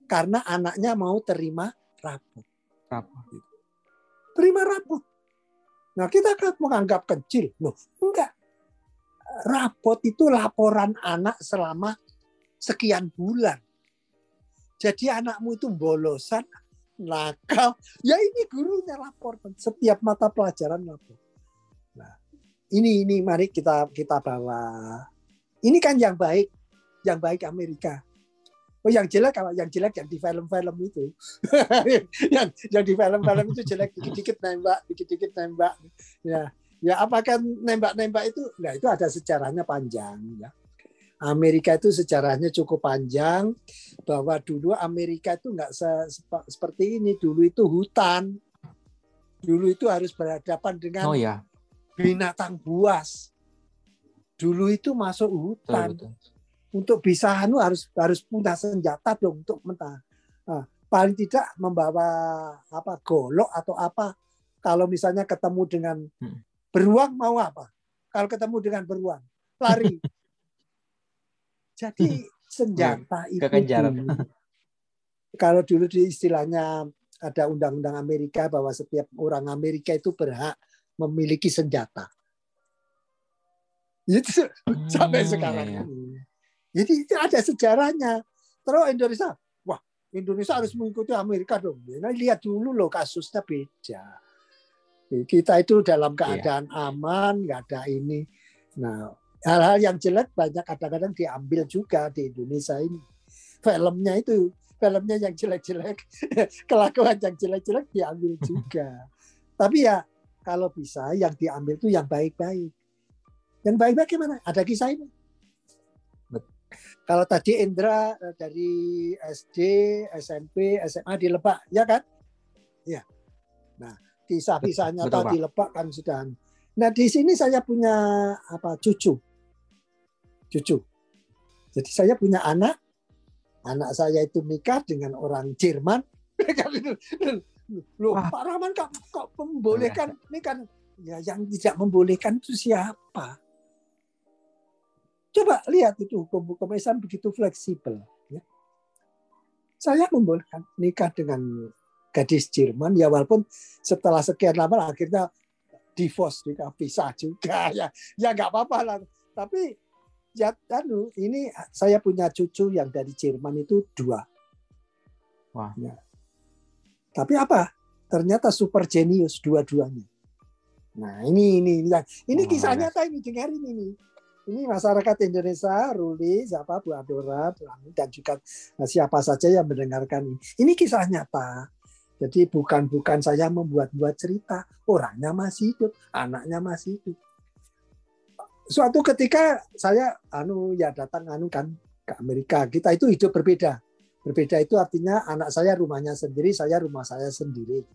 karena anaknya mau terima rapot. Rapot. Terima rapot. Nah kita kan menganggap kecil. Loh, enggak. Rapot itu laporan anak selama sekian bulan. Jadi anakmu itu bolosan, nakal. Ya ini gurunya lapor. Setiap mata pelajaran lapor ini ini mari kita kita bawa. Ini kan yang baik, yang baik Amerika. Oh yang jelek kalau yang jelek yang di film-film itu, yang yang di film-film itu jelek dikit-dikit nembak, dikit-dikit nembak. Ya, ya apakah nembak-nembak itu? Nah itu ada sejarahnya panjang ya. Amerika itu sejarahnya cukup panjang bahwa dulu Amerika itu nggak se seperti ini dulu itu hutan dulu itu harus berhadapan dengan oh, ya binatang buas. Dulu itu masuk hutan. Betul, betul. Untuk bisa anu harus harus punya senjata dong untuk mentah. Nah, paling tidak membawa apa golok atau apa. Kalau misalnya ketemu dengan hmm. beruang mau apa? Kalau ketemu dengan beruang lari. Jadi senjata ya, itu dulu, kalau dulu di istilahnya ada undang-undang Amerika bahwa setiap orang Amerika itu berhak memiliki senjata. Itu hmm, sampai sekarang iya, iya. Jadi itu ada sejarahnya. Terus Indonesia, wah Indonesia harus mengikuti Amerika dong. Nah, lihat dulu loh kasusnya beda. Kita itu dalam iya. keadaan iya. aman, nggak ada ini. Nah, hal-hal yang jelek banyak kadang-kadang diambil juga di Indonesia ini. Filmnya itu, filmnya yang jelek-jelek, kelakuan yang jelek-jelek diambil juga. Tapi ya kalau bisa yang diambil itu yang baik-baik. Yang baik-baik gimana? Ada kisah ini. Kalau tadi Indra eh, dari SD, SMP, SMA di Lebak, ya kan? Ya. Nah, kisah-kisah nyata di Lebak kan sudah. Nah, di sini saya punya apa cucu. Cucu. Jadi saya punya anak. Anak saya itu nikah dengan orang Jerman. Loh, Pak Rahman kok, kok membolehkan ini kan ya yang tidak membolehkan itu siapa? Coba lihat itu hukum-hukum Islam begitu fleksibel. Ya. Saya membolehkan nikah dengan gadis Jerman, ya walaupun setelah sekian lama akhirnya divorce, nikah pisah juga. Ya ya nggak apa-apa lah. Tapi ya anu, ini saya punya cucu yang dari Jerman itu dua. Wah. Ya. Tapi apa? Ternyata super genius dua-duanya. Nah ini ini ini, ini kisah nyata ini dengerin ini ini masyarakat Indonesia, Ruli, siapa Bu Adora, dan juga siapa saja yang mendengarkan ini. Ini kisah nyata. Jadi bukan bukan saya membuat-buat cerita, orangnya masih hidup, anaknya masih hidup. Suatu ketika saya anu ya datang anu kan ke Amerika, kita itu hidup berbeda. Berbeda itu artinya anak saya rumahnya sendiri, saya rumah saya sendiri.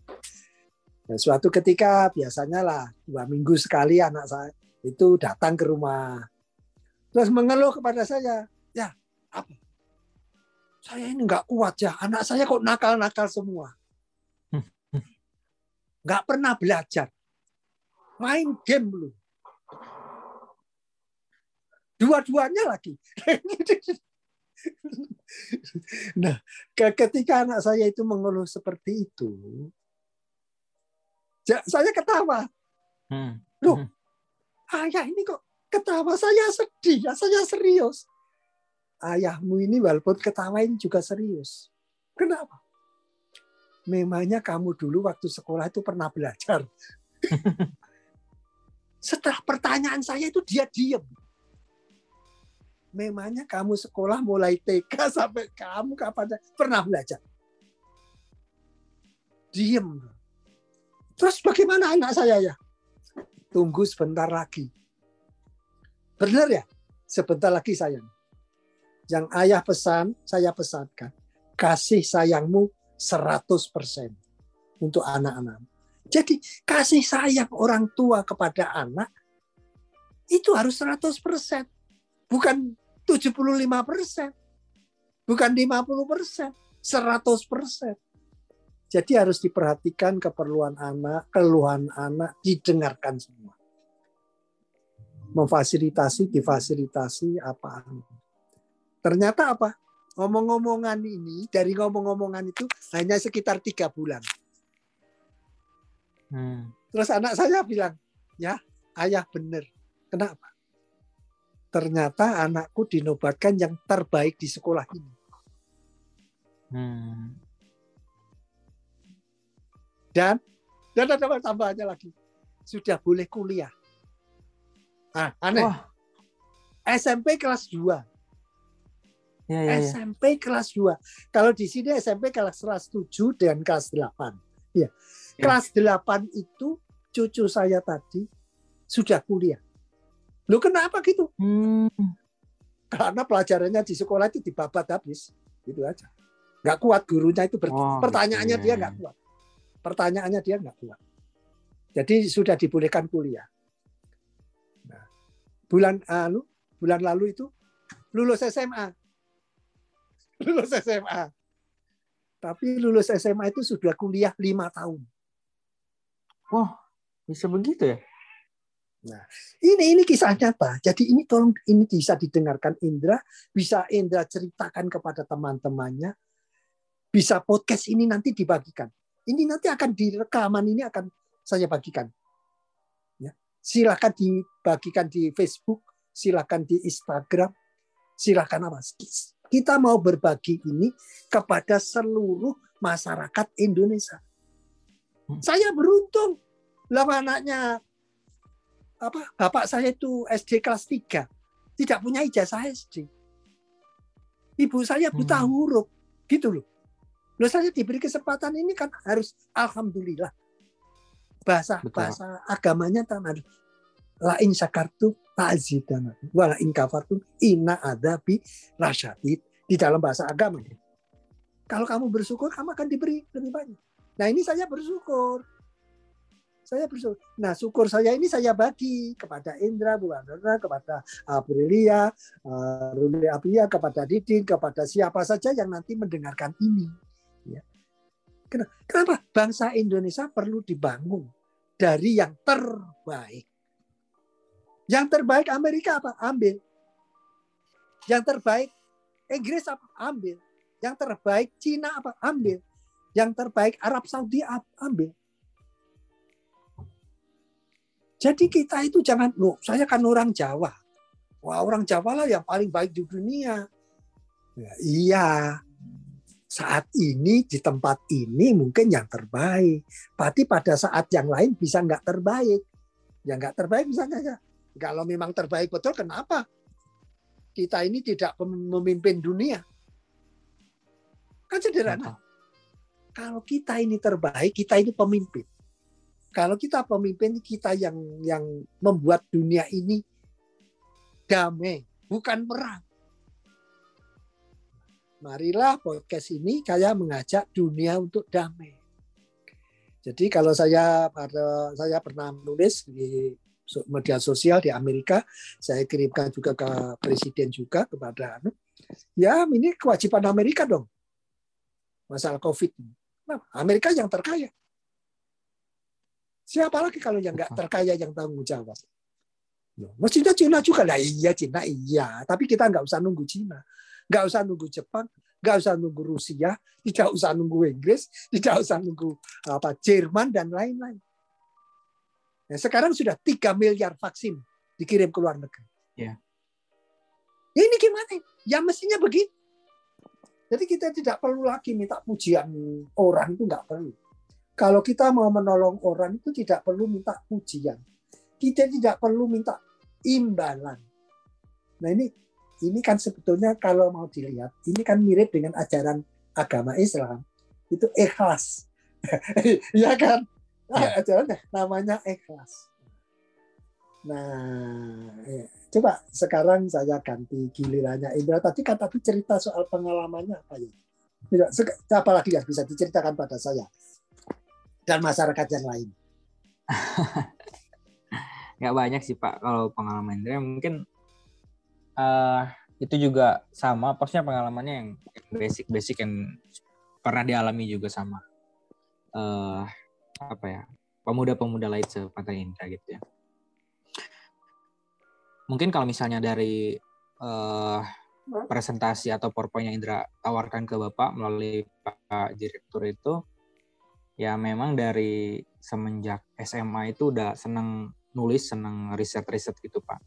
Dan suatu ketika biasanya lah dua minggu sekali anak saya itu datang ke rumah Terus mengeluh kepada saya, ya apa? Saya ini nggak kuat ya, anak saya kok nakal-nakal semua. Nggak pernah belajar. Main game lu. Dua-duanya lagi. nah, ketika anak saya itu mengeluh seperti itu, saya ketawa. Hmm. Loh, hmm. ayah ini kok ketawa saya sedih ya saya serius ayahmu ini walaupun ketawain juga serius kenapa memangnya kamu dulu waktu sekolah itu pernah belajar setelah pertanyaan saya itu dia diem memangnya kamu sekolah mulai TK sampai kamu kapan pernah belajar diem terus bagaimana anak saya ya tunggu sebentar lagi Benar ya? Sebentar lagi sayang. Yang ayah pesan, saya pesankan. Kasih sayangmu 100% untuk anak-anak. Jadi kasih sayang orang tua kepada anak itu harus 100%. Bukan 75%. Bukan 50%. 100%. Jadi harus diperhatikan keperluan anak, keluhan anak, didengarkan semua memfasilitasi, difasilitasi apa. Ternyata apa? Ngomong-ngomongan ini, dari ngomong-ngomongan itu hanya sekitar tiga bulan. Hmm. Terus anak saya bilang, ya ayah benar. Kenapa? Ternyata anakku dinobatkan yang terbaik di sekolah ini. Hmm. Dan dan ada tambahannya lagi, sudah boleh kuliah. Ah, aneh. Wah. SMP kelas 2. Ya, ya, ya. SMP kelas 2. Kalau di sini SMP kelas 7 dan kelas 8. Ya. ya. Kelas 8 itu cucu saya tadi sudah kuliah. Lu kenapa gitu? Hmm. Karena pelajarannya di sekolah itu dibabat habis. Gitu aja. Nggak kuat gurunya itu. Ber- oh, pertanyaannya gitu. dia nggak kuat. Pertanyaannya dia nggak kuat. Jadi sudah dibolehkan kuliah bulan anu bulan lalu itu lulus SMA. Lulus SMA. Tapi lulus SMA itu sudah kuliah lima tahun. Oh, bisa begitu ya? Nah, ini ini kisah nyata. Jadi ini tolong ini bisa didengarkan Indra, bisa Indra ceritakan kepada teman-temannya. Bisa podcast ini nanti dibagikan. Ini nanti akan direkaman ini akan saya bagikan silakan dibagikan di Facebook, silakan di Instagram, silakan apa? Kita mau berbagi ini kepada seluruh masyarakat Indonesia. Hmm. Saya beruntung, lama anaknya apa? Bapak saya itu SD kelas 3, tidak punya ijazah SD. Ibu saya buta hmm. huruf, gitu loh. Loh saya diberi kesempatan ini kan harus alhamdulillah. Bahasa Betul. bahasa agamanya tanah la in syakartu ta'zidan wa la in kafartu inna adabi lasyadid di dalam bahasa agama. Kalau kamu bersyukur, kamu akan diberi lebih banyak. Nah ini saya bersyukur. Saya bersyukur. Nah syukur saya ini saya bagi kepada Indra, Bu Andra, kepada Aprilia, uh, Ruli kepada Didin, kepada siapa saja yang nanti mendengarkan ini. Ya. Kenapa? Bangsa Indonesia perlu dibangun dari yang terbaik. Yang terbaik Amerika apa? Ambil. Yang terbaik Inggris apa? Ambil. Yang terbaik Cina apa? Ambil. Yang terbaik Arab Saudi apa? ambil. Jadi kita itu jangan, loh saya kan orang Jawa. Wah orang Jawa lah yang paling baik di dunia. Ya, iya, saat ini di tempat ini mungkin yang terbaik. Tapi pada saat yang lain bisa nggak terbaik. Ya nggak terbaik misalnya ya. Kalau memang terbaik betul, kenapa kita ini tidak memimpin dunia? Kan sederhana. Kalau kita ini terbaik, kita ini pemimpin. Kalau kita pemimpin, kita yang yang membuat dunia ini damai, bukan perang. Marilah podcast ini saya mengajak dunia untuk damai. Jadi kalau saya pada saya pernah menulis di media sosial di Amerika, saya kirimkan juga ke presiden juga kepada anu. Ya, ini kewajiban Amerika dong. Masalah Covid. Nah, Amerika yang terkaya. Siapa lagi kalau yang nggak terkaya yang tanggung jawab? Mestinya Cina juga lah. Iya Cina iya. Tapi kita nggak usah nunggu Cina. Nggak usah nunggu Jepang. Nggak usah nunggu Rusia. Tidak usah nunggu Inggris. Tidak usah nunggu apa Jerman dan lain-lain. Nah, sekarang sudah 3 miliar vaksin dikirim ke luar negeri. Ya. Ini gimana? Ya mestinya begitu. Jadi kita tidak perlu lagi minta pujian orang itu nggak perlu. Kalau kita mau menolong orang itu tidak perlu minta pujian. Kita tidak perlu minta imbalan. Nah ini ini kan sebetulnya kalau mau dilihat, ini kan mirip dengan ajaran agama Islam. Itu ikhlas. ya kan? Ya. Ajaran namanya ikhlas. Nah, ya. coba sekarang saya ganti gilirannya Indra. Tadi kan tadi cerita soal pengalamannya apa ya? Tidak, apalagi yang bisa diceritakan pada saya dan masyarakat yang lain. Nggak banyak sih Pak kalau pengalaman Indra. Mungkin uh, itu juga sama, posnya pengalamannya yang basic-basic yang pernah dialami juga sama uh, apa ya pemuda-pemuda lain sepantai Indra gitu ya mungkin kalau misalnya dari uh, presentasi atau PowerPoint yang Indra tawarkan ke Bapak melalui Pak Direktur itu, ya memang dari semenjak SMA itu udah senang nulis, senang riset-riset gitu Pak.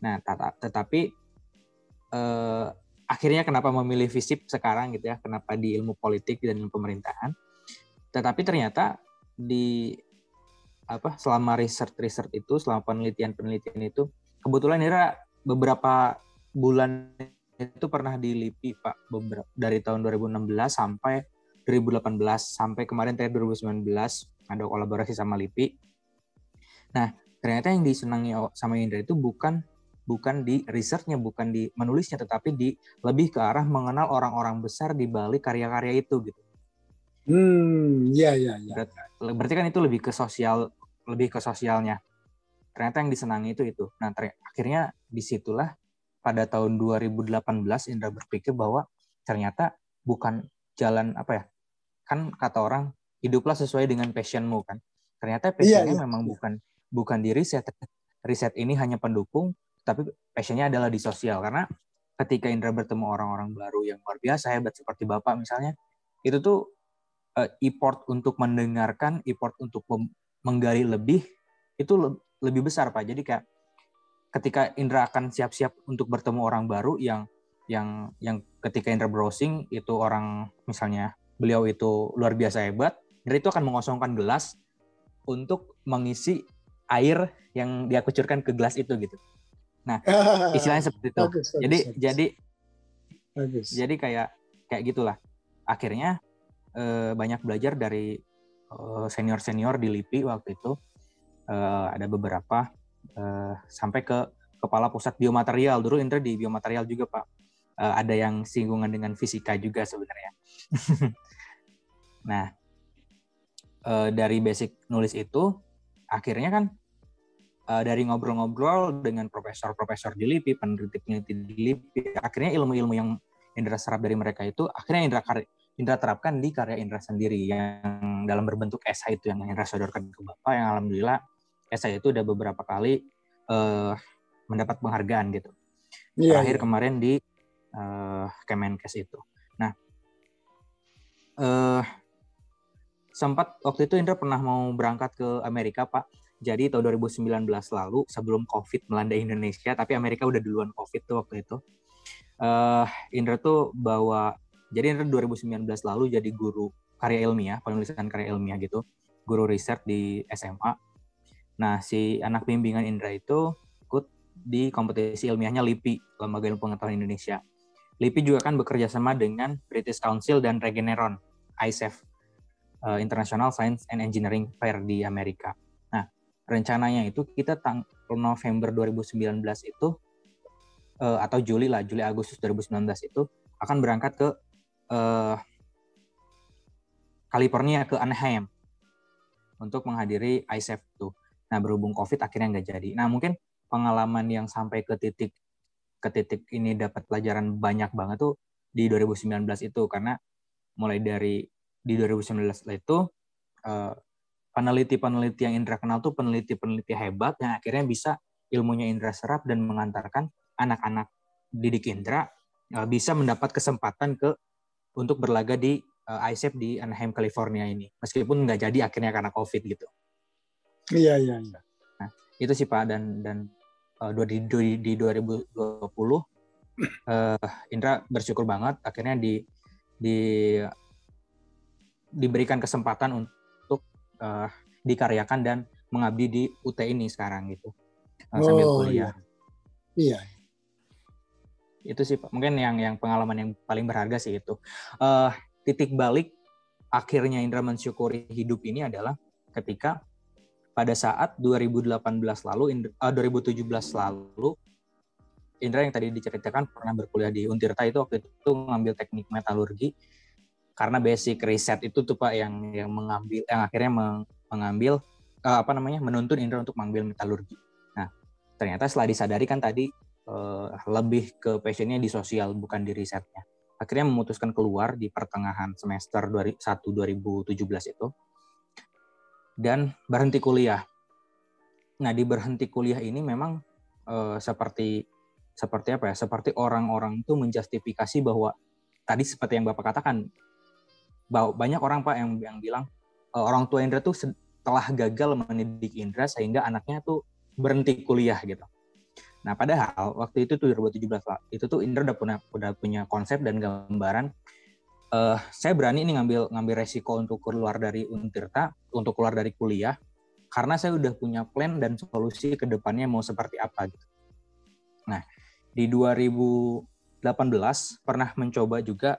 Nah, tetapi eh, akhirnya kenapa memilih FISIP sekarang gitu ya, kenapa di ilmu politik dan pemerintahan. Tetapi ternyata di apa selama riset-riset itu, selama penelitian-penelitian itu kebetulan Ira beberapa bulan itu pernah di LIPI Pak beberapa dari tahun 2016 sampai 2018 sampai kemarin terakhir 2019 ada kolaborasi sama LIPI. Nah, ternyata yang disenangi sama Indra itu bukan bukan di risetnya, bukan di menulisnya, tetapi di lebih ke arah mengenal orang-orang besar di balik karya-karya itu gitu. Hmm, iya iya iya. Berarti, berarti kan itu lebih ke sosial, lebih ke sosialnya ternyata yang disenangi itu itu. Nah, akhirnya di situlah pada tahun 2018 Indra berpikir bahwa ternyata bukan jalan apa ya? Kan kata orang hiduplah sesuai dengan passionmu kan. Ternyata iya, passionnya iya, memang iya. bukan bukan di riset. Riset ini hanya pendukung, tapi passionnya adalah di sosial karena ketika Indra bertemu orang-orang baru yang luar biasa hebat seperti Bapak misalnya, itu tuh uh, effort untuk mendengarkan, effort untuk menggali lebih itu lebih besar pak jadi kayak ketika Indra akan siap-siap untuk bertemu orang baru yang yang yang ketika Indra browsing itu orang misalnya beliau itu luar biasa hebat Indra itu akan mengosongkan gelas untuk mengisi air yang dia kucurkan ke gelas itu gitu. Nah istilahnya seperti itu. Bagus, jadi bagus. jadi bagus. jadi kayak kayak gitulah. Akhirnya eh, banyak belajar dari senior senior di LIPI waktu itu. Uh, ada beberapa uh, sampai ke kepala pusat biomaterial. Dulu Indra di biomaterial juga pak. Uh, ada yang singgungan dengan fisika juga sebenarnya nah uh, dari basic nulis itu akhirnya kan uh, dari ngobrol-ngobrol dengan profesor-profesor di LIPI peneliti-peneliti di LIPI akhirnya ilmu-ilmu yang Indra serap dari mereka itu akhirnya Indra Indra terapkan di karya Indra sendiri yang dalam berbentuk esai itu yang Indra sodorkan ke Bapak yang alhamdulillah esai itu udah beberapa kali uh, mendapat penghargaan gitu. Yeah, Terakhir yeah. kemarin di uh, Kemenkes itu. Nah, uh, sempat waktu itu Indra pernah mau berangkat ke Amerika Pak. Jadi tahun 2019 lalu sebelum COVID melanda Indonesia, tapi Amerika udah duluan COVID tuh waktu itu. Uh, Indra tuh bawa jadi Indra 2019 lalu jadi guru karya ilmiah, penulisan karya ilmiah gitu, guru riset di SMA. Nah, si anak bimbingan Indra itu ikut di kompetisi ilmiahnya LIPI, Lembaga Ilmu Pengetahuan Indonesia. LIPI juga kan bekerja sama dengan British Council dan Regeneron, ISEF, uh, International Science and Engineering Fair di Amerika. Nah, rencananya itu kita tanggal November 2019 itu uh, atau Juli lah, Juli Agustus 2019 itu akan berangkat ke uh, California ke Anaheim untuk menghadiri ISEF itu. Nah berhubung COVID akhirnya nggak jadi. Nah mungkin pengalaman yang sampai ke titik ke titik ini dapat pelajaran banyak banget tuh di 2019 itu karena mulai dari di 2019 itu uh, peneliti-peneliti yang Indra kenal tuh peneliti-peneliti hebat yang akhirnya bisa ilmunya Indra serap dan mengantarkan anak-anak didik Indra uh, bisa mendapat kesempatan ke untuk berlaga di uh, ISEP di Anaheim, California ini. Meskipun nggak jadi akhirnya karena COVID gitu. Iya, iya, iya. Nah, itu sih Pak dan dan uh, di, di, di 2020 uh, Indra bersyukur banget akhirnya di di diberikan kesempatan untuk uh, dikaryakan dan mengabdi di UT ini sekarang gitu. Uh, sambil oh, kuliah. Iya. iya itu sih pak. Mungkin yang yang pengalaman yang paling berharga sih itu. Uh, titik balik akhirnya Indra mensyukuri hidup ini adalah ketika pada saat 2018 lalu uh, 2017 lalu Indra yang tadi diceritakan pernah berkuliah di Untirta itu waktu itu ngambil teknik metalurgi karena basic riset itu tuh pak yang yang mengambil yang akhirnya mengambil uh, apa namanya menuntun Indra untuk mengambil metalurgi. Nah ternyata setelah disadari kan tadi uh, lebih ke passionnya di sosial bukan di risetnya. Akhirnya memutuskan keluar di pertengahan semester 1 2017 itu dan berhenti kuliah. Nah di berhenti kuliah ini memang uh, seperti seperti apa ya? Seperti orang-orang itu menjustifikasi bahwa tadi seperti yang bapak katakan banyak orang pak yang yang bilang uh, orang tua Indra tuh setelah gagal mendidik Indra sehingga anaknya tuh berhenti kuliah gitu. Nah, padahal waktu itu tuh 2017 lah, itu tuh Indra udah punya udah punya konsep dan gambaran. Uh, saya berani nih ngambil ngambil resiko untuk keluar dari Untirta, untuk keluar dari kuliah, karena saya udah punya plan dan solusi ke depannya mau seperti apa gitu. Nah, di 2018 pernah mencoba juga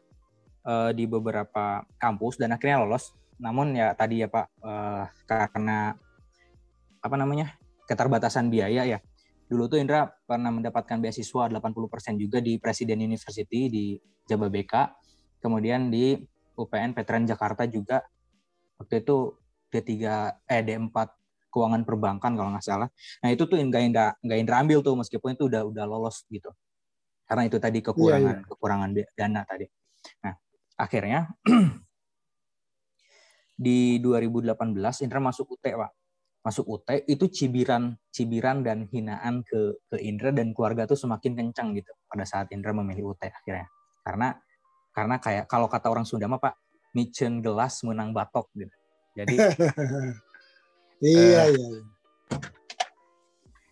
uh, di beberapa kampus dan akhirnya lolos. Namun ya tadi ya Pak uh, karena apa namanya keterbatasan biaya ya dulu tuh Indra pernah mendapatkan beasiswa 80% juga di Presiden University di Jababeka, kemudian di UPN Veteran Jakarta juga waktu itu D3 eh D4 keuangan perbankan kalau nggak salah. Nah itu tuh nggak Indra nggak Indra ambil tuh meskipun itu udah udah lolos gitu. Karena itu tadi kekurangan yeah, yeah. kekurangan dana tadi. Nah akhirnya di 2018 Indra masuk UT pak. Masuk UT itu cibiran cibiran dan hinaan ke ke Indra dan keluarga tuh semakin kencang gitu pada saat Indra memilih UT akhirnya. Karena karena kayak kalau kata orang Sunda mah Pak micen gelas menang batok gitu. Jadi iya uh, iya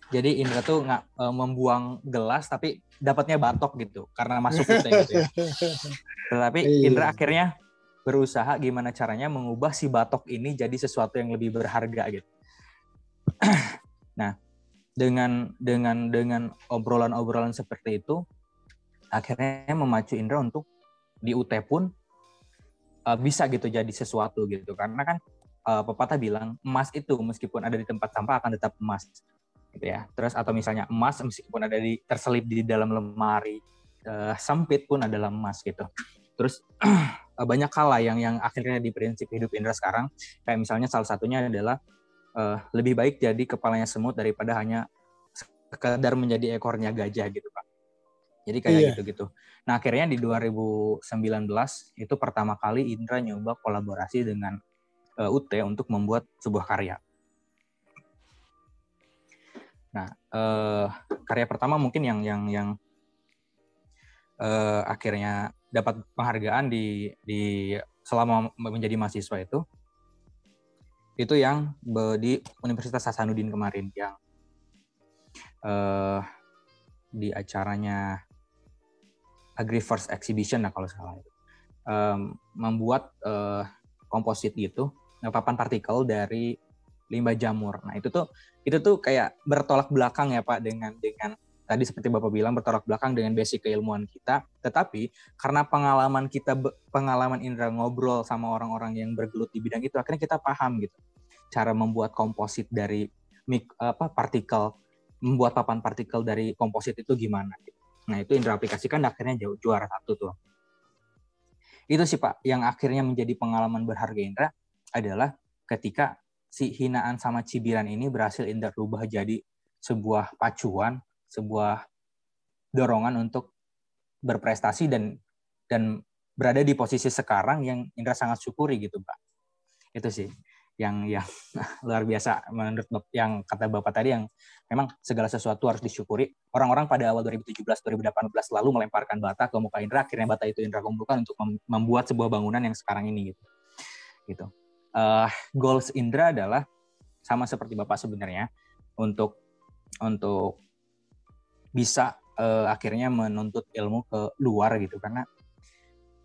jadi Indra tuh nggak uh, membuang gelas tapi dapatnya batok gitu karena masuk UT gitu ya. Tetapi iya. Indra akhirnya berusaha gimana caranya mengubah si batok ini jadi sesuatu yang lebih berharga gitu. Nah, dengan dengan dengan obrolan-obrolan seperti itu akhirnya memacu Indra untuk di UT pun uh, bisa gitu jadi sesuatu gitu. Karena kan uh, pepatah bilang emas itu meskipun ada di tempat sampah akan tetap emas gitu ya terus atau misalnya emas meskipun ada di terselip di dalam lemari uh, sempit pun adalah emas gitu terus banyak hal lah yang yang akhirnya di prinsip hidup Indra sekarang kayak misalnya salah satunya adalah uh, lebih baik jadi kepalanya semut daripada hanya sekedar menjadi ekornya gajah gitu pak jadi kayak iya. gitu-gitu. Nah akhirnya di 2019 itu pertama kali Indra nyoba kolaborasi dengan uh, UT untuk membuat sebuah karya. Nah uh, karya pertama mungkin yang yang yang uh, akhirnya dapat penghargaan di di selama menjadi mahasiswa itu itu yang di Universitas Hasanuddin kemarin yang uh, di acaranya Agriverse Exhibition lah kalau salah um, membuat uh, komposit gitu papan partikel dari limbah jamur. Nah itu tuh itu tuh kayak bertolak belakang ya Pak dengan dengan tadi seperti Bapak bilang bertolak belakang dengan basic keilmuan kita. Tetapi karena pengalaman kita pengalaman Indra ngobrol sama orang-orang yang bergelut di bidang itu akhirnya kita paham gitu cara membuat komposit dari apa partikel membuat papan partikel dari komposit itu gimana gitu. Nah itu Indra aplikasikan akhirnya jauh juara satu tuh. Itu sih Pak, yang akhirnya menjadi pengalaman berharga Indra adalah ketika si hinaan sama cibiran ini berhasil Indra rubah jadi sebuah pacuan, sebuah dorongan untuk berprestasi dan dan berada di posisi sekarang yang Indra sangat syukuri gitu Pak. Itu sih yang yang luar biasa menurut yang kata Bapak tadi yang memang segala sesuatu harus disyukuri. Orang-orang pada awal 2017 2018 lalu melemparkan bata ke muka Indra, akhirnya bata itu Indra kumpulkan untuk membuat sebuah bangunan yang sekarang ini gitu. Gitu. Uh, goals Indra adalah sama seperti Bapak sebenarnya untuk untuk bisa uh, akhirnya menuntut ilmu ke luar gitu karena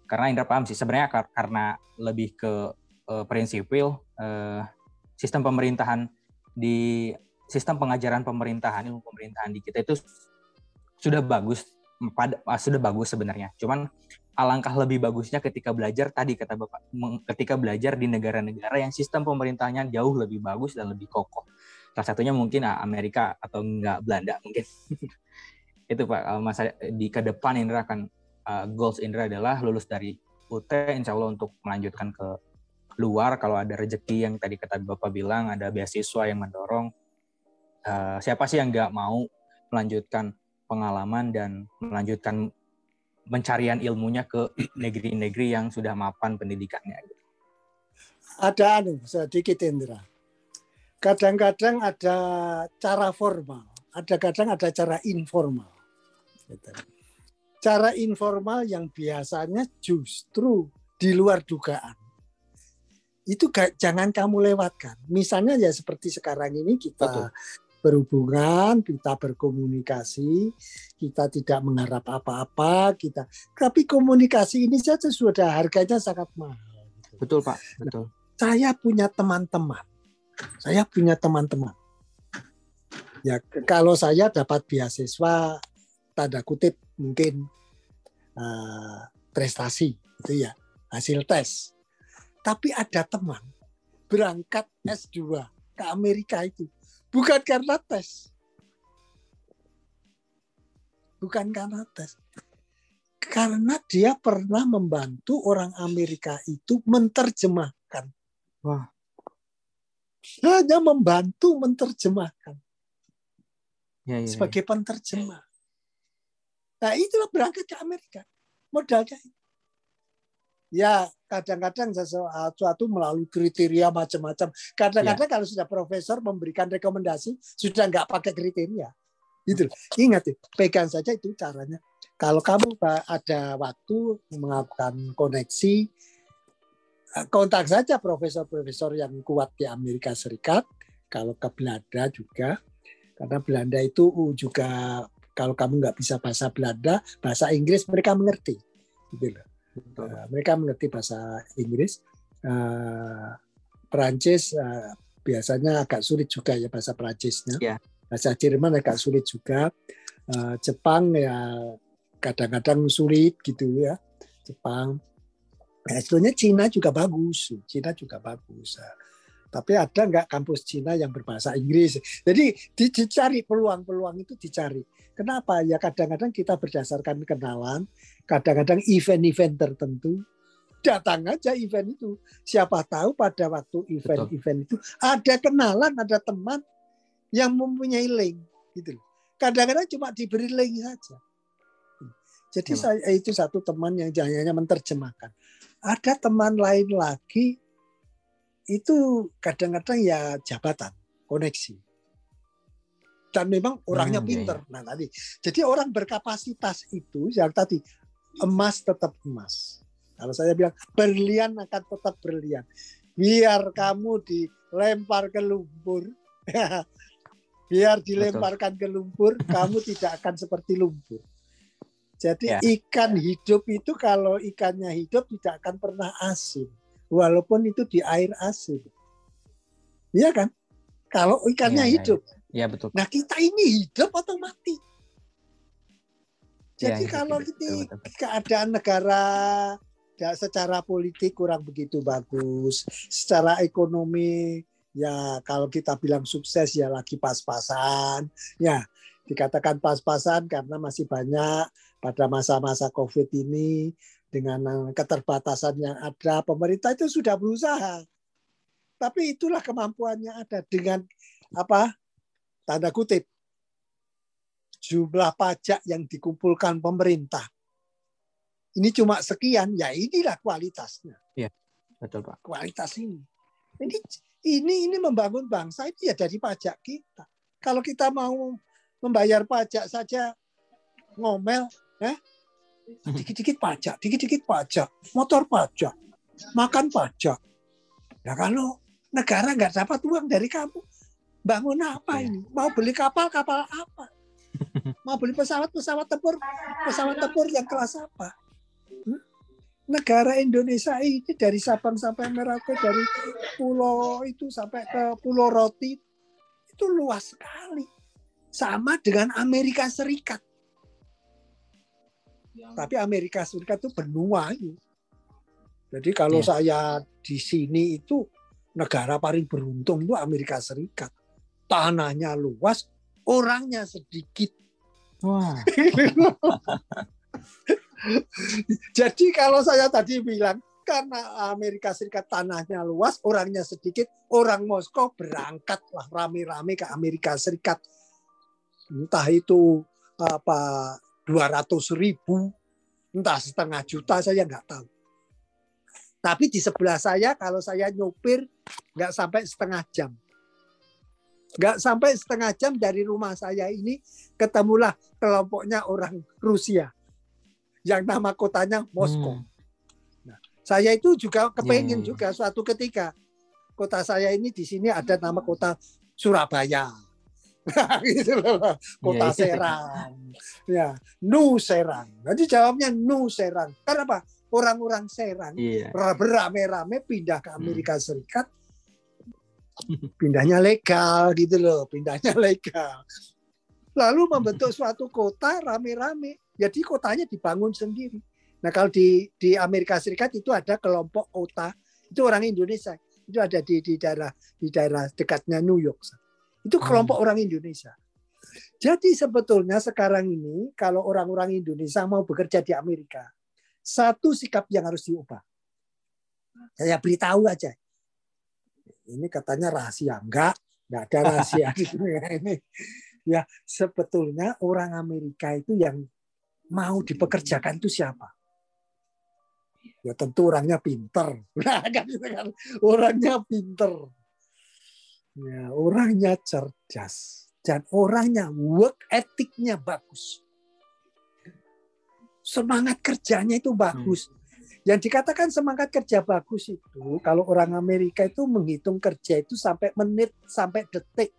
karena Indra paham sih sebenarnya karena lebih ke uh, prinsipil uh, sistem pemerintahan di sistem pengajaran pemerintahan ilmu pemerintahan di kita itu sudah bagus pada sudah bagus sebenarnya. Cuman alangkah lebih bagusnya ketika belajar tadi kata Bapak ketika belajar di negara-negara yang sistem pemerintahnya jauh lebih bagus dan lebih kokoh. Salah satunya mungkin uh, Amerika atau enggak Belanda mungkin. itu Pak masa di ke depan Indra akan uh, goals Indra adalah lulus dari UT insya Allah untuk melanjutkan ke luar kalau ada rezeki yang tadi kata Bapak bilang ada beasiswa yang mendorong uh, siapa sih yang nggak mau melanjutkan pengalaman dan melanjutkan pencarian ilmunya ke negeri-negeri yang sudah mapan pendidikannya ada anu sedikit Indra kadang-kadang ada cara formal ada kadang ada cara informal gitu. cara informal yang biasanya justru di luar dugaan itu gak, jangan kamu lewatkan. Misalnya ya seperti sekarang ini kita Betul. Berhubungan, kita berkomunikasi, kita tidak mengharap apa-apa, kita tapi komunikasi ini saja sudah harganya sangat mahal. Gitu. Betul Pak, betul. Nah, saya punya teman-teman, saya punya teman-teman. Ya kalau saya dapat beasiswa tanda kutip mungkin uh, prestasi itu ya hasil tes tapi ada teman berangkat S2 ke Amerika itu bukan karena tes. Bukan karena tes. Karena dia pernah membantu orang Amerika itu menerjemahkan. Wah. Hanya membantu menerjemahkan. Ya, ya, ya. sebagai penterjemah. Nah itulah berangkat ke Amerika. Modalnya itu ya kadang-kadang sesuatu melalui kriteria macam-macam. Kadang-kadang ya. kalau sudah profesor memberikan rekomendasi sudah nggak pakai kriteria. Gitu. Ingat ya, pegang saja itu caranya. Kalau kamu ada waktu melakukan koneksi, eh, kontak saja profesor-profesor yang kuat di Amerika Serikat. Kalau ke Belanda juga, karena Belanda itu juga kalau kamu nggak bisa bahasa Belanda, bahasa Inggris mereka mengerti. Gitu loh. Uh, mereka mengerti bahasa Inggris. Uh, Perancis uh, biasanya agak sulit juga ya bahasa Perancisnya. Yeah. Bahasa Jerman agak sulit juga. Uh, Jepang ya kadang-kadang sulit gitu ya. Jepang. Nah, sebetulnya Cina juga bagus. Cina juga bagus. Tapi ada nggak kampus Cina yang berbahasa Inggris? Jadi dicari peluang-peluang itu dicari. Kenapa? Ya kadang-kadang kita berdasarkan kenalan, kadang-kadang event-event tertentu, datang aja event itu. Siapa tahu pada waktu event-event itu ada kenalan, ada teman yang mempunyai link gitu Kadang-kadang cuma diberi link saja. Jadi ya, saya itu satu teman yang hanya menerjemahkan. Ada teman lain lagi itu kadang-kadang ya jabatan, koneksi. Dan memang orangnya hmm, iya, pinter. Iya. Nah tadi, jadi orang berkapasitas itu yang tadi emas tetap emas. Kalau saya bilang berlian akan tetap berlian. Biar kamu dilempar ke lumpur, biar dilemparkan Betul. ke lumpur, kamu tidak akan seperti lumpur. Jadi ya. ikan hidup itu kalau ikannya hidup tidak akan pernah asin walaupun itu di air asin. Iya kan? Kalau ikannya ya, hidup. Iya ya, betul. Nah kita ini hidup atau mati? Iya, Jadi ya, kalau betul, ini betul, betul. keadaan negara secara politik kurang begitu bagus, secara ekonomi ya kalau kita bilang sukses ya lagi pas-pasan, ya dikatakan pas-pasan karena masih banyak pada masa-masa COVID ini dengan eh, keterbatasan yang ada, pemerintah itu sudah berusaha. Tapi itulah kemampuannya ada dengan apa? Tanda kutip jumlah pajak yang dikumpulkan pemerintah. Ini cuma sekian, ya inilah kualitasnya. Iya, betul Pak. Kualitas ini. Ini ini ini membangun bangsa itu ya dari pajak kita. Kalau kita mau membayar pajak saja ngomel, eh, dikit-dikit pajak, dikit-dikit pajak, motor pajak, makan pajak. Nah kalau negara nggak dapat uang dari kamu, bangun apa iya. ini? Mau beli kapal, kapal apa? Mau beli pesawat, pesawat tempur, pesawat tempur yang kelas apa? Hmm? Negara Indonesia ini dari Sabang sampai Merauke, dari pulau itu sampai ke Pulau Roti, itu luas sekali. Sama dengan Amerika Serikat tapi Amerika Serikat itu benua itu. Jadi kalau ya. saya di sini itu negara paling beruntung itu Amerika Serikat. Tanahnya luas, orangnya sedikit. Wah. Jadi kalau saya tadi bilang karena Amerika Serikat tanahnya luas, orangnya sedikit, orang Moskow berangkatlah rame-rame ke Amerika Serikat. Entah itu apa 200 ribu, entah setengah juta saya nggak tahu. Tapi di sebelah saya kalau saya nyopir nggak sampai setengah jam. Nggak sampai setengah jam dari rumah saya ini ketemulah kelompoknya orang Rusia yang nama kotanya Moskow. Hmm. Nah, saya itu juga kepengen hmm. juga suatu ketika kota saya ini di sini ada nama kota Surabaya. gitu loh. Kota iya. Serang. Ya, Nu Serang. Nanti jawabnya Nu Serang. Karena apa? Orang-orang Serang yeah. beramai-ramai pindah ke Amerika hmm. Serikat. Pindahnya legal gitu loh, pindahnya legal. Lalu membentuk suatu kota rame-rame. Jadi kotanya dibangun sendiri. Nah kalau di di Amerika Serikat itu ada kelompok kota itu orang Indonesia itu ada di di daerah di daerah dekatnya New York. Itu hmm. kelompok orang Indonesia. Jadi sebetulnya sekarang ini kalau orang-orang Indonesia mau bekerja di Amerika, satu sikap yang harus diubah. Saya beritahu aja. Ini katanya rahasia. Enggak, enggak ada rahasia di dunia ini. Ya, sebetulnya orang Amerika itu yang mau dipekerjakan itu siapa? Ya tentu orangnya pinter. Nah, kan, kan orangnya pinter. Ya, orangnya cerdas dan orangnya work ethicnya bagus. Semangat kerjanya itu bagus. Hmm. Yang dikatakan semangat kerja bagus itu kalau orang Amerika itu menghitung kerja itu sampai menit sampai detik.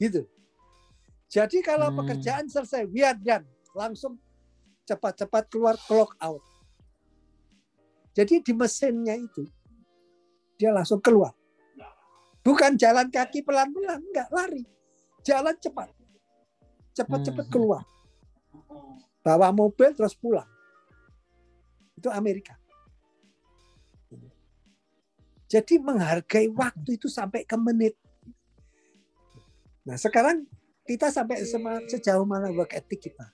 Gitu. Jadi kalau hmm. pekerjaan selesai, biar dan langsung cepat-cepat keluar clock out. Jadi di mesinnya itu dia langsung keluar. Bukan jalan kaki pelan-pelan, enggak lari. Jalan cepat. Cepat-cepat hmm. keluar. Bawa mobil terus pulang. Itu Amerika. Jadi menghargai waktu itu sampai ke menit. Nah sekarang kita sampai sejauh mana work ethic kita.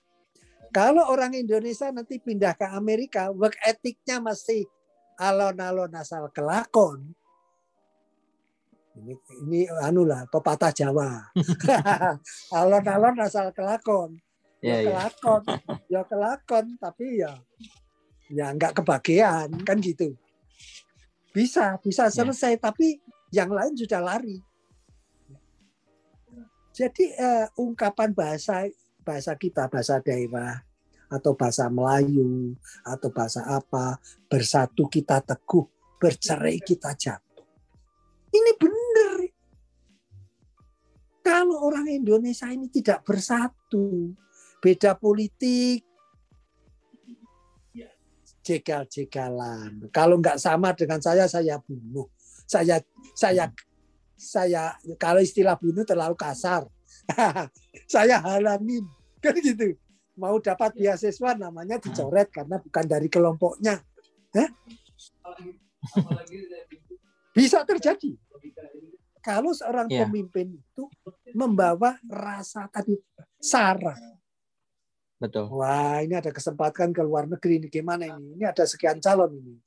Kalau orang Indonesia nanti pindah ke Amerika, work ethicnya masih alon-alon asal kelakon. Ini, ini anu lah, pepatah Jawa. alon-alon asal kelakon. Ya, ya kelakon, ya kelakon, tapi ya ya nggak kebagian kan gitu. Bisa, bisa ya. selesai, ya. tapi yang lain sudah lari. Jadi uh, ungkapan bahasa bahasa kita, bahasa daerah atau bahasa Melayu atau bahasa apa, bersatu kita teguh, bercerai kita jatuh. Ini benar. Kalau orang Indonesia ini tidak bersatu, beda politik, jegal-jegalan. Kalau nggak sama dengan saya, saya bunuh. Saya saya saya kalau istilah bunuh terlalu kasar. saya halamin kan gitu. Mau dapat beasiswa namanya dicoret karena bukan dari kelompoknya. Hah? Bisa terjadi. Kalau seorang yeah. pemimpin itu membawa rasa tadi sara. Betul. Wah, ini ada kesempatan ke luar negeri ini gimana ini? Ini ada sekian calon ini.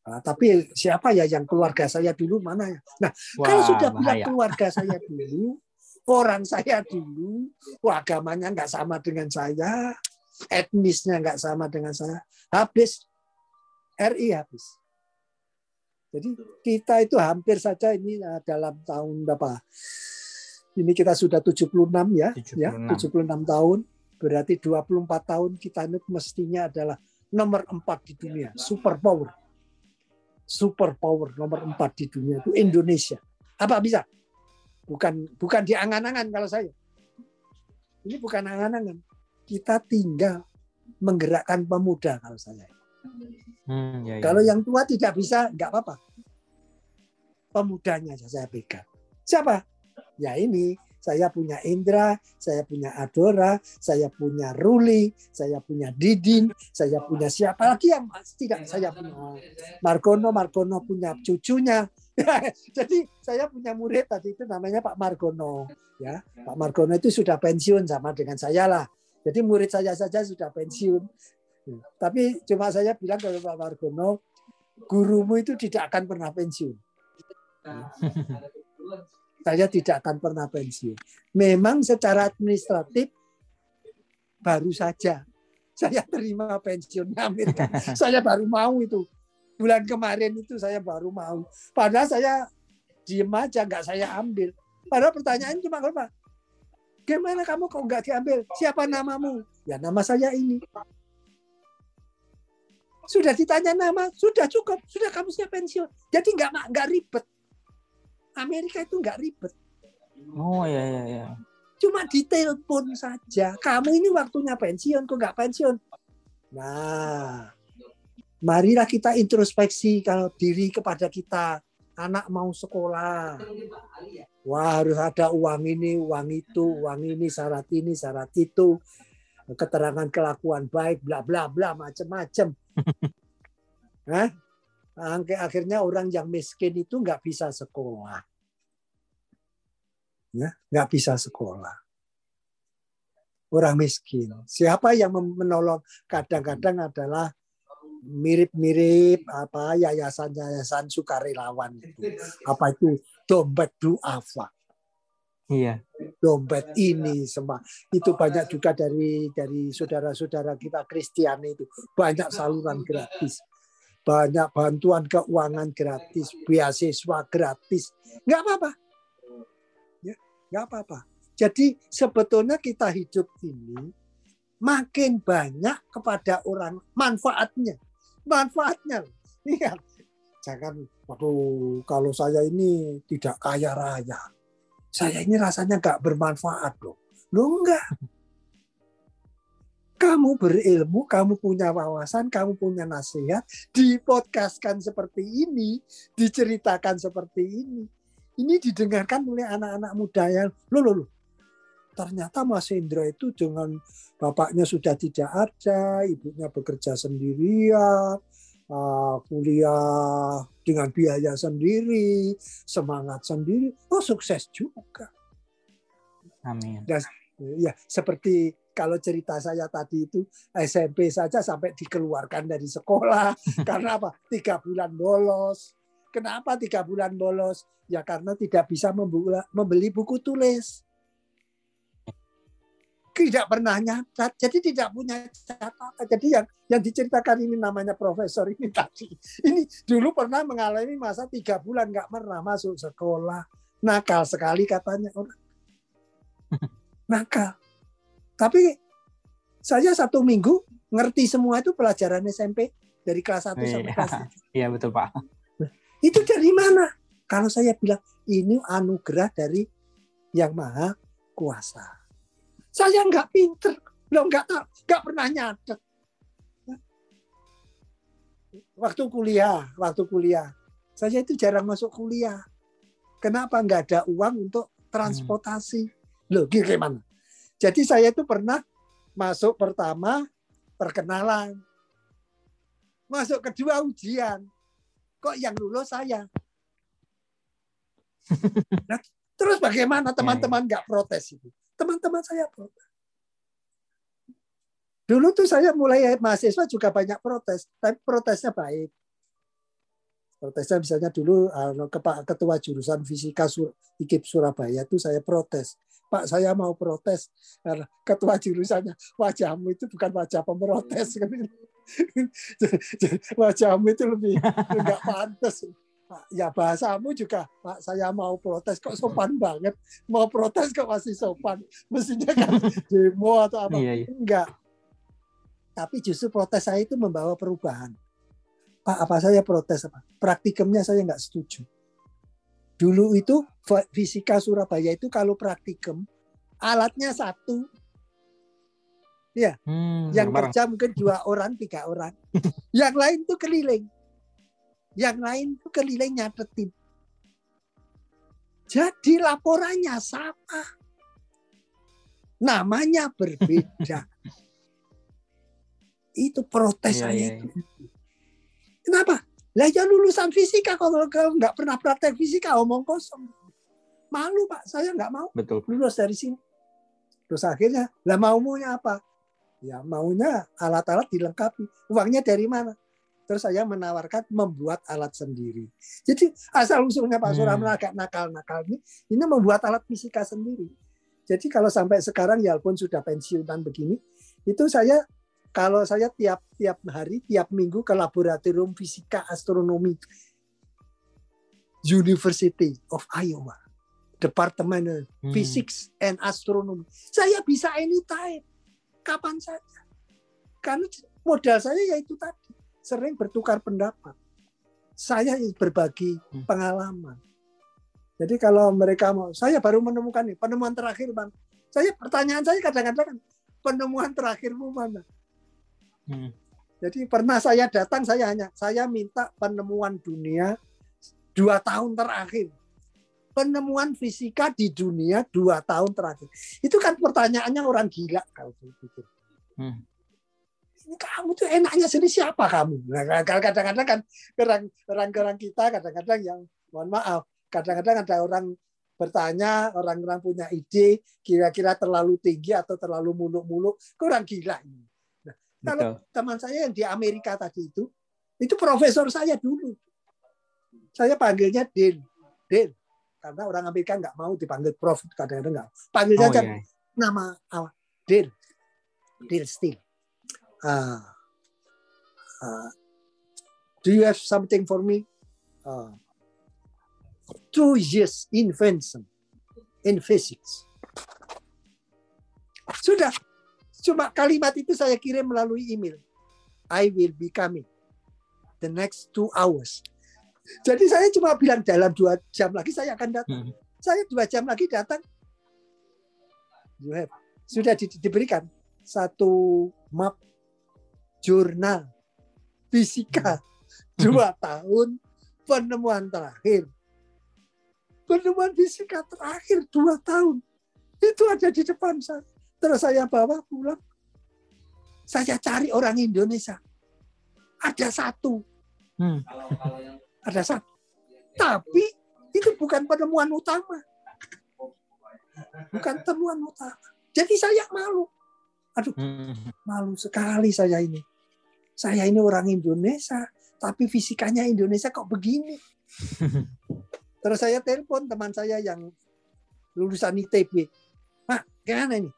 Nah, tapi siapa ya yang keluarga saya dulu mana ya? Nah, Wah, kalau sudah punya keluarga saya dulu, orang saya dulu, agamanya nggak sama dengan saya, etnisnya nggak sama dengan saya, habis RI habis. Jadi kita itu hampir saja ini eh, dalam tahun berapa? Ini kita sudah 76 ya, 76. ya 76 tahun. Berarti 24 tahun kita ini mestinya adalah nomor 4 di dunia, super power super power nomor empat di dunia itu Indonesia. Apa bisa? Bukan bukan di angan-angan kalau saya. Ini bukan angan-angan. Kita tinggal menggerakkan pemuda kalau saya. Hmm, ya, ya. Kalau yang tua tidak bisa, nggak apa-apa. Pemudanya saya pegang. Siapa? Ya ini saya punya Indra, saya punya Adora, saya punya Ruli, saya punya Didin, saya punya siapa lagi yang tidak saya punya Margono, Margono punya cucunya. Jadi saya punya murid tadi itu namanya Pak Margono. Ya, Pak Margono itu sudah pensiun sama dengan saya lah. Jadi murid saya saja sudah pensiun. Tapi cuma saya bilang ke Pak Margono, gurumu itu tidak akan pernah pensiun saya tidak akan pernah pensiun. Memang secara administratif baru saja saya terima pensiunnya Amerika. saya baru mau itu. Bulan kemarin itu saya baru mau. Padahal saya diem aja, nggak saya ambil. Padahal pertanyaan cuma apa? Gimana kamu kok nggak diambil? Siapa namamu? Ya nama saya ini. Sudah ditanya nama, sudah cukup, sudah kamu siap pensiun. Jadi nggak nggak ribet Amerika itu nggak ribet. Oh ya ya ya. Cuma ditelepon saja. Kamu ini waktunya pensiun, kok nggak pensiun? Nah, marilah kita introspeksi kalau diri kepada kita. Anak mau sekolah. Wah harus ada uang ini, uang itu, uang ini, syarat ini, syarat itu. Keterangan kelakuan baik, bla bla bla, macam-macam. Hah? akhirnya orang yang miskin itu nggak bisa sekolah. Ya, nggak bisa sekolah. Orang miskin. Siapa yang menolong? Kadang-kadang adalah mirip-mirip apa yayasan-yayasan sukarelawan itu. Apa itu dompet duafa. Iya. Dompet ini semua. Itu banyak juga dari dari saudara-saudara kita Kristiani itu. Banyak saluran gratis. Banyak bantuan keuangan gratis, beasiswa gratis, nggak apa-apa, ya, nggak apa-apa. Jadi sebetulnya kita hidup ini makin banyak kepada orang manfaatnya, manfaatnya. Lihat, jangan, waduh, kalau saya ini tidak kaya raya, saya ini rasanya nggak bermanfaat loh. Lo enggak. Kamu berilmu, kamu punya wawasan, kamu punya nasihat, dipodcastkan seperti ini, diceritakan seperti ini. Ini didengarkan oleh anak-anak muda yang, loh, loh, loh, ternyata Mas Hendra itu dengan bapaknya sudah tidak ada, ibunya bekerja sendirian, uh, kuliah dengan biaya sendiri, semangat sendiri, oh sukses juga. Amin. Dan ya seperti kalau cerita saya tadi itu SMP saja sampai dikeluarkan dari sekolah karena apa? Tiga bulan bolos. Kenapa tiga bulan bolos? Ya karena tidak bisa membeli buku tulis tidak pernah nyatat, jadi tidak punya catatan. Jadi yang yang diceritakan ini namanya profesor ini tadi. Ini dulu pernah mengalami masa tiga bulan nggak pernah masuk sekolah, nakal sekali katanya orang. Nakal. Tapi saya satu minggu ngerti semua itu pelajaran SMP dari kelas 1 sampai kelas 7. Iya betul Pak. Itu dari mana? Kalau saya bilang ini anugerah dari yang maha kuasa. Saya nggak pinter, lo nggak tahu, nggak pernah nyatet. Waktu kuliah, waktu kuliah, saya itu jarang masuk kuliah. Kenapa nggak ada uang untuk transportasi? Hmm. Loh, gimana? Jadi saya itu pernah masuk pertama perkenalan, masuk kedua ujian. Kok yang lulus saya? Nah, terus bagaimana teman-teman nggak protes itu? Teman-teman saya protes. Dulu tuh saya mulai mahasiswa juga banyak protes, tapi protesnya baik. Protesnya misalnya dulu anu, ketua jurusan fisika IKIP Surabaya itu saya protes. Pak saya mau protes karena ketua jurusannya wajahmu itu bukan wajah pemrotes. wajahmu itu lebih enggak pantas. Ya bahasamu juga, Pak, saya mau protes kok sopan banget. Mau protes kok masih sopan. Mestinya kan demo atau apa. Iya, iya. Enggak. Tapi justru protes saya itu membawa perubahan. Pak, apa saya protes apa? Praktikumnya saya nggak setuju. Dulu itu fisika Surabaya itu kalau praktikum alatnya satu. Ya, hmm, yang kerja mungkin dua orang, tiga orang. yang lain tuh keliling yang lain tuh keliling nyatetin. Jadi laporannya sama. Namanya berbeda. itu protes iya, saya itu. Iya. Kenapa? Lah ya lulusan fisika kalau nggak pernah praktek fisika omong kosong. Malu pak, saya nggak mau Betul. lulus dari sini. Terus akhirnya, lah maunya apa? Ya maunya alat-alat dilengkapi. Uangnya dari mana? Terus saya menawarkan membuat alat sendiri. Jadi asal usulnya Pak Surya hmm. agak nakal-nakal ini, ini membuat alat fisika sendiri. Jadi kalau sampai sekarang ya pun sudah pensiunan begini, itu saya kalau saya tiap tiap hari, tiap minggu ke laboratorium fisika astronomi University of Iowa, Departemen hmm. Physics and Astronomy. Saya bisa anytime, kapan saja. Karena modal saya yaitu tadi sering bertukar pendapat. Saya berbagi hmm. pengalaman. Jadi kalau mereka mau, saya baru menemukan nih penemuan terakhir bang. Saya pertanyaan saya kadang-kadang kan, penemuan terakhirmu mana? Hmm. Jadi pernah saya datang, saya hanya saya minta penemuan dunia dua tahun terakhir. Penemuan fisika di dunia dua tahun terakhir. Itu kan pertanyaannya orang gila kalau pikir. Hmm kamu tuh enaknya sini siapa kamu? Nah, kadang-kadang kan orang-orang kita kadang-kadang yang mohon maaf, kadang-kadang ada orang bertanya, orang-orang punya ide kira-kira terlalu tinggi atau terlalu muluk-muluk, kurang gila ini. Nah, kalau teman saya yang di Amerika tadi itu, itu profesor saya dulu. Saya panggilnya Dale. Dale. Karena orang Amerika nggak mau dipanggil prof, kadang-kadang nggak. Panggil oh, saja iya. nama awal. Dale. Dale Steele uh, uh, do you have something for me? Uh, two years invention in physics. Sudah, cuma kalimat itu saya kirim melalui email. I will be coming the next two hours. Jadi saya cuma bilang dalam dua jam lagi saya akan datang. Hmm. Saya dua jam lagi datang. You have sudah di, diberikan satu map jurnal fisika dua tahun penemuan terakhir penemuan fisika terakhir dua tahun itu ada di depan saya terus saya bawa pulang saya cari orang Indonesia ada satu Hmm. Ada satu. Tapi itu bukan penemuan utama. Bukan temuan utama. Jadi saya malu. Aduh, Hmm. malu sekali saya ini. Saya ini orang Indonesia, tapi fisikanya Indonesia kok begini. Terus saya telepon teman saya yang lulusan ITB. Pak, gimana ini?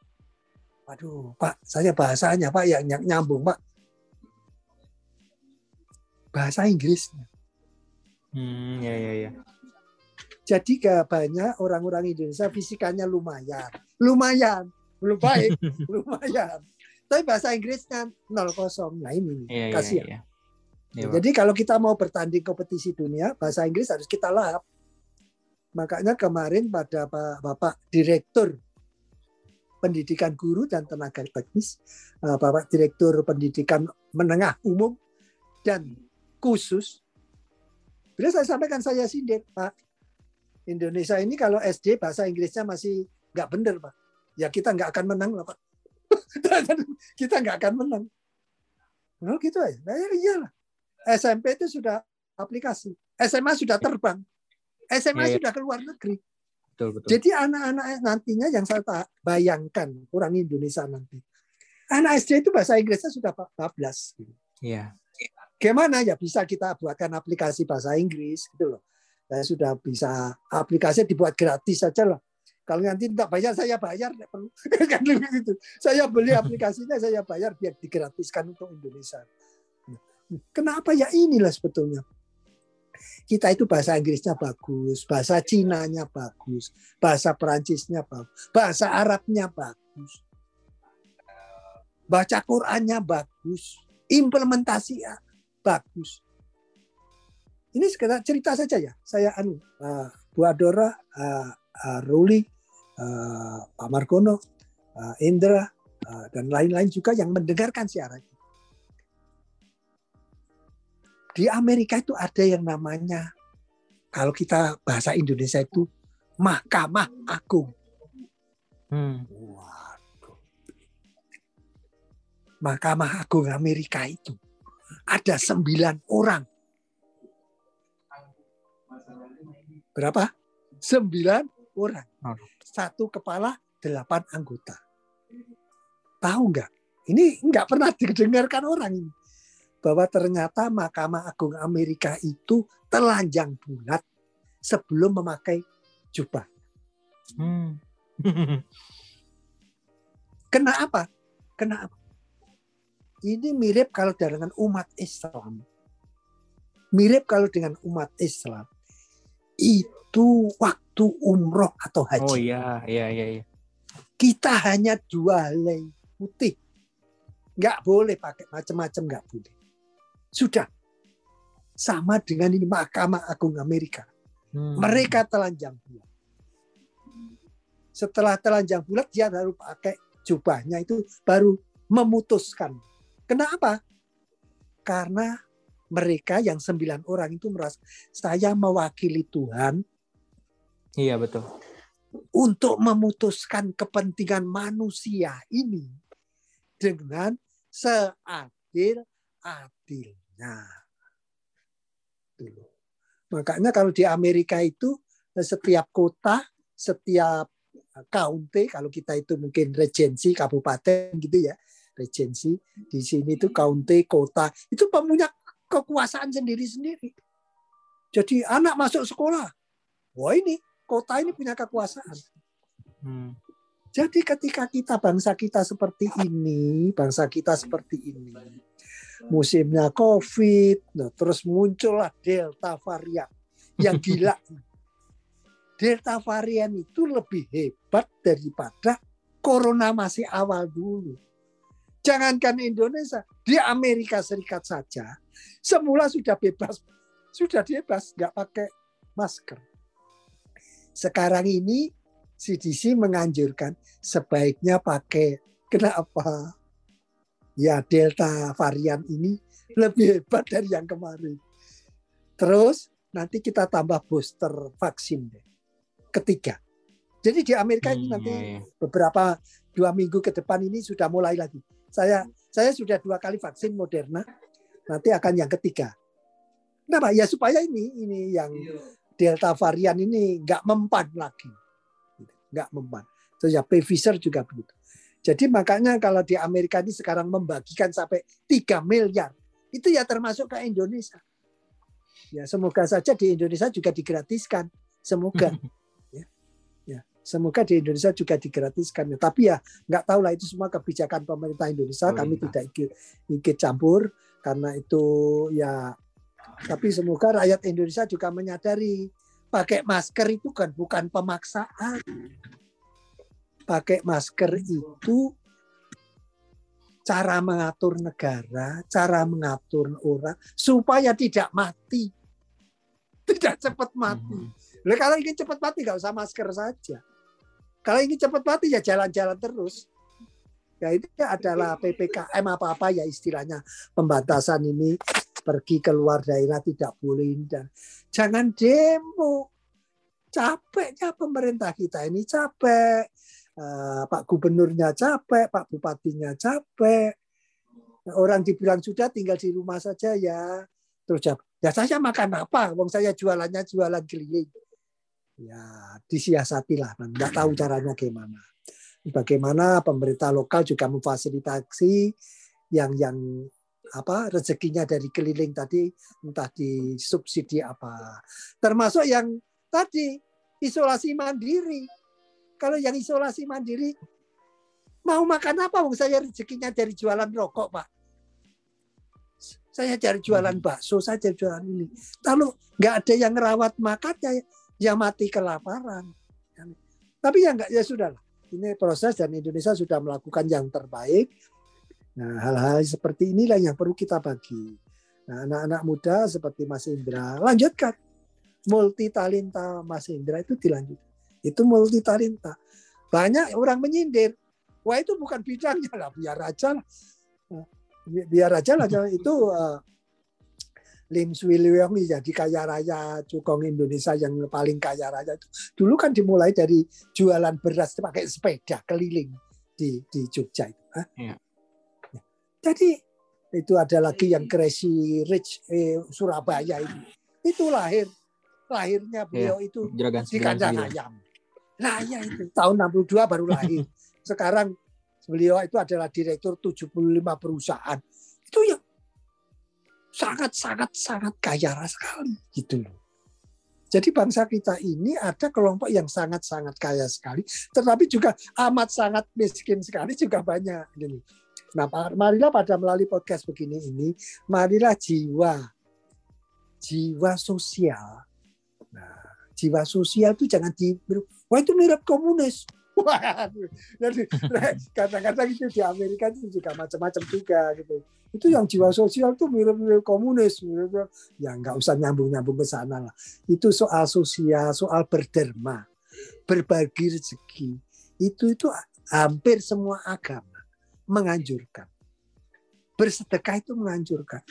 Waduh, Pak, saya bahasanya Pak yang ny- nyambung, Pak. Bahasa Inggris. Hmm, ya ya ya. Jadi gak banyak orang-orang Indonesia fisikanya lumayan. Lumayan. Belum baik, lumayan. Tapi bahasa Inggrisnya 0-0. Nah ini, Iya iya kasihan. iya. Iya, Pak. Jadi kalau kita mau bertanding kompetisi dunia, bahasa Inggris harus kita lahap. Makanya kemarin pada Pak Bapak Direktur Pendidikan Guru dan Tenaga Teknis, eh, Bapak Direktur Pendidikan Menengah Umum dan Khusus, beliau saya sampaikan saya sindir, Pak. Indonesia ini kalau SD bahasa Inggrisnya masih nggak bener, Pak. Ya kita nggak akan menang Pak. Kita nggak akan menang. Oh gitu aja. Nah, ya iyalah. SMP itu sudah aplikasi. SMA sudah terbang. SMA Iya, iya. sudah ke luar negeri. Betul betul. Jadi anak-anak nantinya yang saya bayangkan orang Indonesia nanti. Anak SD itu bahasa Inggrisnya sudah 14. gitu. Iya. Gimana ya bisa kita buatkan aplikasi bahasa Inggris gitu loh. Saya sudah bisa aplikasi dibuat gratis saja lah. Kalau nanti tak bayar saya bayar perlu kan gitu. Saya beli aplikasinya saya bayar biar digratiskan untuk Indonesia. Kenapa ya inilah sebetulnya. Kita itu bahasa Inggrisnya bagus, bahasa Cinanya bagus, bahasa Perancisnya bagus, bahasa Arabnya bagus. Baca Qurannya bagus, implementasi ya bagus. Ini sekedar cerita saja ya. Saya anu uh, Bu Adora, uh, uh, Ruli, uh, Pak Margono, uh, Indra uh, dan lain-lain juga yang mendengarkan siaran ini. Di Amerika itu ada yang namanya kalau kita bahasa Indonesia itu Mahkamah Agung. Hmm. Waduh. Mahkamah Agung Amerika itu ada sembilan orang. Berapa? Sembilan orang. Satu kepala, delapan anggota. Tahu nggak? Ini nggak pernah didengarkan orang ini. Bahwa ternyata Mahkamah Agung Amerika itu telanjang bulat sebelum memakai jubah. Hmm. Kenapa? Kenapa? Ini mirip kalau dengan umat Islam. Mirip kalau dengan umat Islam. Itu waktu umroh atau haji. Oh iya iya iya iya. Kita hanya dua helai putih. Nggak boleh pakai macam-macam, nggak boleh. Sudah. Sama dengan ini Mahkamah Agung Amerika. Hmm. Mereka telanjang bulat. Setelah telanjang bulat, dia baru pakai jubahnya itu baru memutuskan. Kenapa? Karena mereka yang sembilan orang itu merasa saya mewakili Tuhan Iya betul. untuk memutuskan kepentingan manusia ini dengan seadil-adilnya. Dulu. Makanya kalau di Amerika itu setiap kota, setiap county, kalau kita itu mungkin regensi kabupaten gitu ya, regensi di sini itu county kota itu punya kekuasaan sendiri-sendiri. Jadi anak masuk sekolah, wah ini kota ini punya kekuasaan. Hmm. Jadi ketika kita bangsa kita seperti ini, bangsa kita seperti ini, musimnya COVID, nah, terus muncullah Delta varian yang gila. Delta varian itu lebih hebat daripada Corona masih awal dulu. Jangankan Indonesia, di Amerika Serikat saja, semula sudah bebas, sudah bebas, nggak pakai masker. Sekarang ini CDC menganjurkan sebaiknya pakai kenapa? Ya Delta varian ini lebih hebat dari yang kemarin. Terus nanti kita tambah booster vaksin deh. Ketiga. Jadi di Amerika ini Hmm, nanti iya, iya. beberapa dua minggu ke depan ini sudah mulai lagi. Saya saya sudah dua kali vaksin Moderna. Nanti akan yang ketiga. Kenapa? Ya supaya ini ini yang delta varian ini nggak mempan lagi, nggak mempan. So ya Pfizer juga begitu. Jadi makanya kalau di Amerika ini sekarang membagikan sampai 3 miliar, itu ya termasuk ke Indonesia. Ya semoga saja di Indonesia juga digratiskan, semoga. ya, ya, semoga di Indonesia juga digratiskan. Ya, tapi ya nggak tahu lah itu semua kebijakan pemerintah Indonesia. Oh, Kami iya. tidak ikut, ikut campur karena itu ya. Tapi semoga rakyat Indonesia juga menyadari pakai masker itu kan bukan pemaksaan pakai masker itu cara mengatur negara, cara mengatur orang supaya tidak mati. Tidak cepat mati. Hmm. kalau ingin cepat mati nggak usah masker saja. Kalau ingin cepat mati ya jalan-jalan terus. Ya itu adalah PPKM apa-apa ya istilahnya pembatasan ini pergi keluar daerah tidak boleh dan jangan demo. Capeknya pemerintah kita ini capek uh, Pak Gubernurnya capek, Pak Bupatinya capek. Orang dibilang sudah tinggal di rumah saja ya. Terus jawab, ya saya makan apa? Wong saya jualannya jualan keliling. Ya disiasati lah, nggak tahu caranya gimana. Bagaimana pemerintah lokal juga memfasilitasi yang yang apa rezekinya dari keliling tadi entah disubsidi apa termasuk yang tadi isolasi mandiri kalau yang isolasi mandiri mau makan apa? Wong saya rezekinya dari jualan rokok, Pak. Saya cari jualan hmm. bakso saja jualan ini. Kalau nggak ada yang rawat makan ya, mati kelaparan. Tapi ya nggak ya sudah lah. Ini proses dan Indonesia sudah melakukan yang terbaik. Nah, hal-hal seperti inilah yang perlu kita bagi. Nah, anak-anak muda seperti Mas Indra lanjutkan multi talenta Mas Indra itu dilanjutkan. Itu multi talenta. Banyak orang menyindir. Wah itu bukan bidangnya lah, biar aja lah. Biar aja lah itu uh, Lim Swee Leong jadi kaya raya cukong Indonesia yang paling kaya raya itu. Dulu kan dimulai dari jualan beras pakai sepeda keliling di di Jogja itu. Ya. Jadi itu ada lagi yang Crazy Rich eh, Surabaya itu. Itu lahir lahirnya beliau ya, itu di kandang ayam. Nah ya itu tahun 62 baru lahir. Sekarang beliau itu adalah direktur 75 perusahaan. Itu yang sangat sangat sangat kaya sekali gitu loh. Jadi bangsa kita ini ada kelompok yang sangat-sangat kaya sekali, tetapi juga amat sangat miskin sekali juga banyak. Gini. Nah, marilah pada melalui podcast begini ini, marilah jiwa, jiwa sosial. Nah, jiwa sosial itu jangan di wah itu mirip komunis. Jadi kata-kata itu di Amerika itu juga macam-macam juga gitu. Itu yang jiwa sosial itu mirip-mirip komunis. Mirip, ya nggak usah nyambung-nyambung ke sana lah. Itu soal sosial, soal berderma, berbagi rezeki. Itu itu hampir semua agama menganjurkan. Bersedekah itu menganjurkan.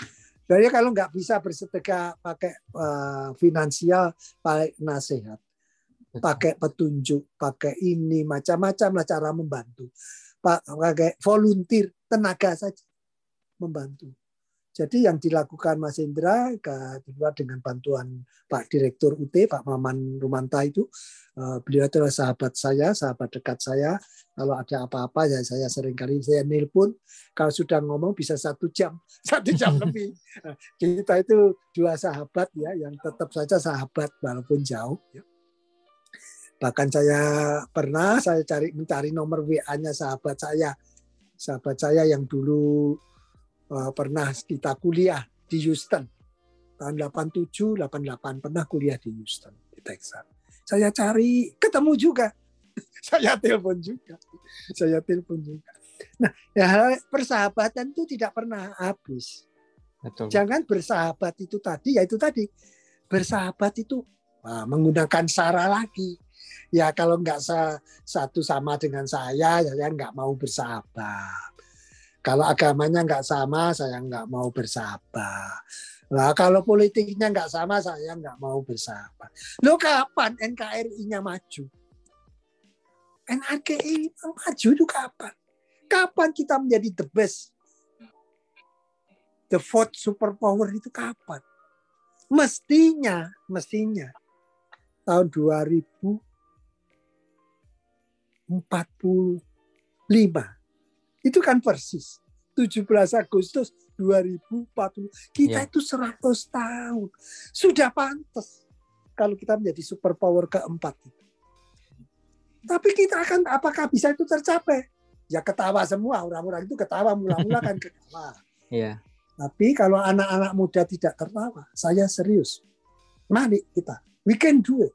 Jadi kalau nggak bisa bersedekah pakai uh, finansial, pakai nasihat pakai petunjuk, pakai ini macam-macam lah cara membantu. Pak pakai volunteer tenaga saja membantu. Jadi yang dilakukan Mas Indra kedua dengan bantuan Pak Direktur UT Pak Maman Rumanta itu eh, beliau adalah sahabat saya, sahabat dekat saya. Kalau ada apa-apa ya saya sering kali saya nelpon. Kalau sudah ngomong bisa satu jam, satu jam lebih. Nah, kita itu dua sahabat ya yang tetap saja sahabat walaupun jauh. Ya. Bahkan saya pernah saya cari mencari nomor WA-nya sahabat saya. Sahabat saya yang dulu pernah kita kuliah di Houston. Tahun 87, 88 pernah kuliah di Houston, di Texas. Saya cari, ketemu juga. saya telepon juga. Saya telepon juga. Nah, ya, persahabatan itu tidak pernah habis. Betul. Jangan bersahabat itu tadi, ya itu tadi. Bersahabat itu Nah, menggunakan sara lagi. Ya kalau nggak satu sama dengan saya, ya saya nggak mau bersahabat. Kalau agamanya nggak sama, saya nggak mau bersahabat. Nah, kalau politiknya nggak sama, saya nggak mau bersahabat. Lo kapan NKRI-nya maju? NKRI maju itu kapan? Kapan kita menjadi the best? The fourth superpower itu kapan? Mestinya, mestinya tahun 2045 itu kan persis. 17 Agustus 2040 kita ya. itu 100 tahun. Sudah pantas kalau kita menjadi superpower keempat tapi kita akan apakah bisa itu tercapai? Ya ketawa semua. Orang-orang itu ketawa mula-mula kan ketawa. Ya. tapi kalau anak-anak muda tidak tertawa saya serius. Mari kita. We can do it.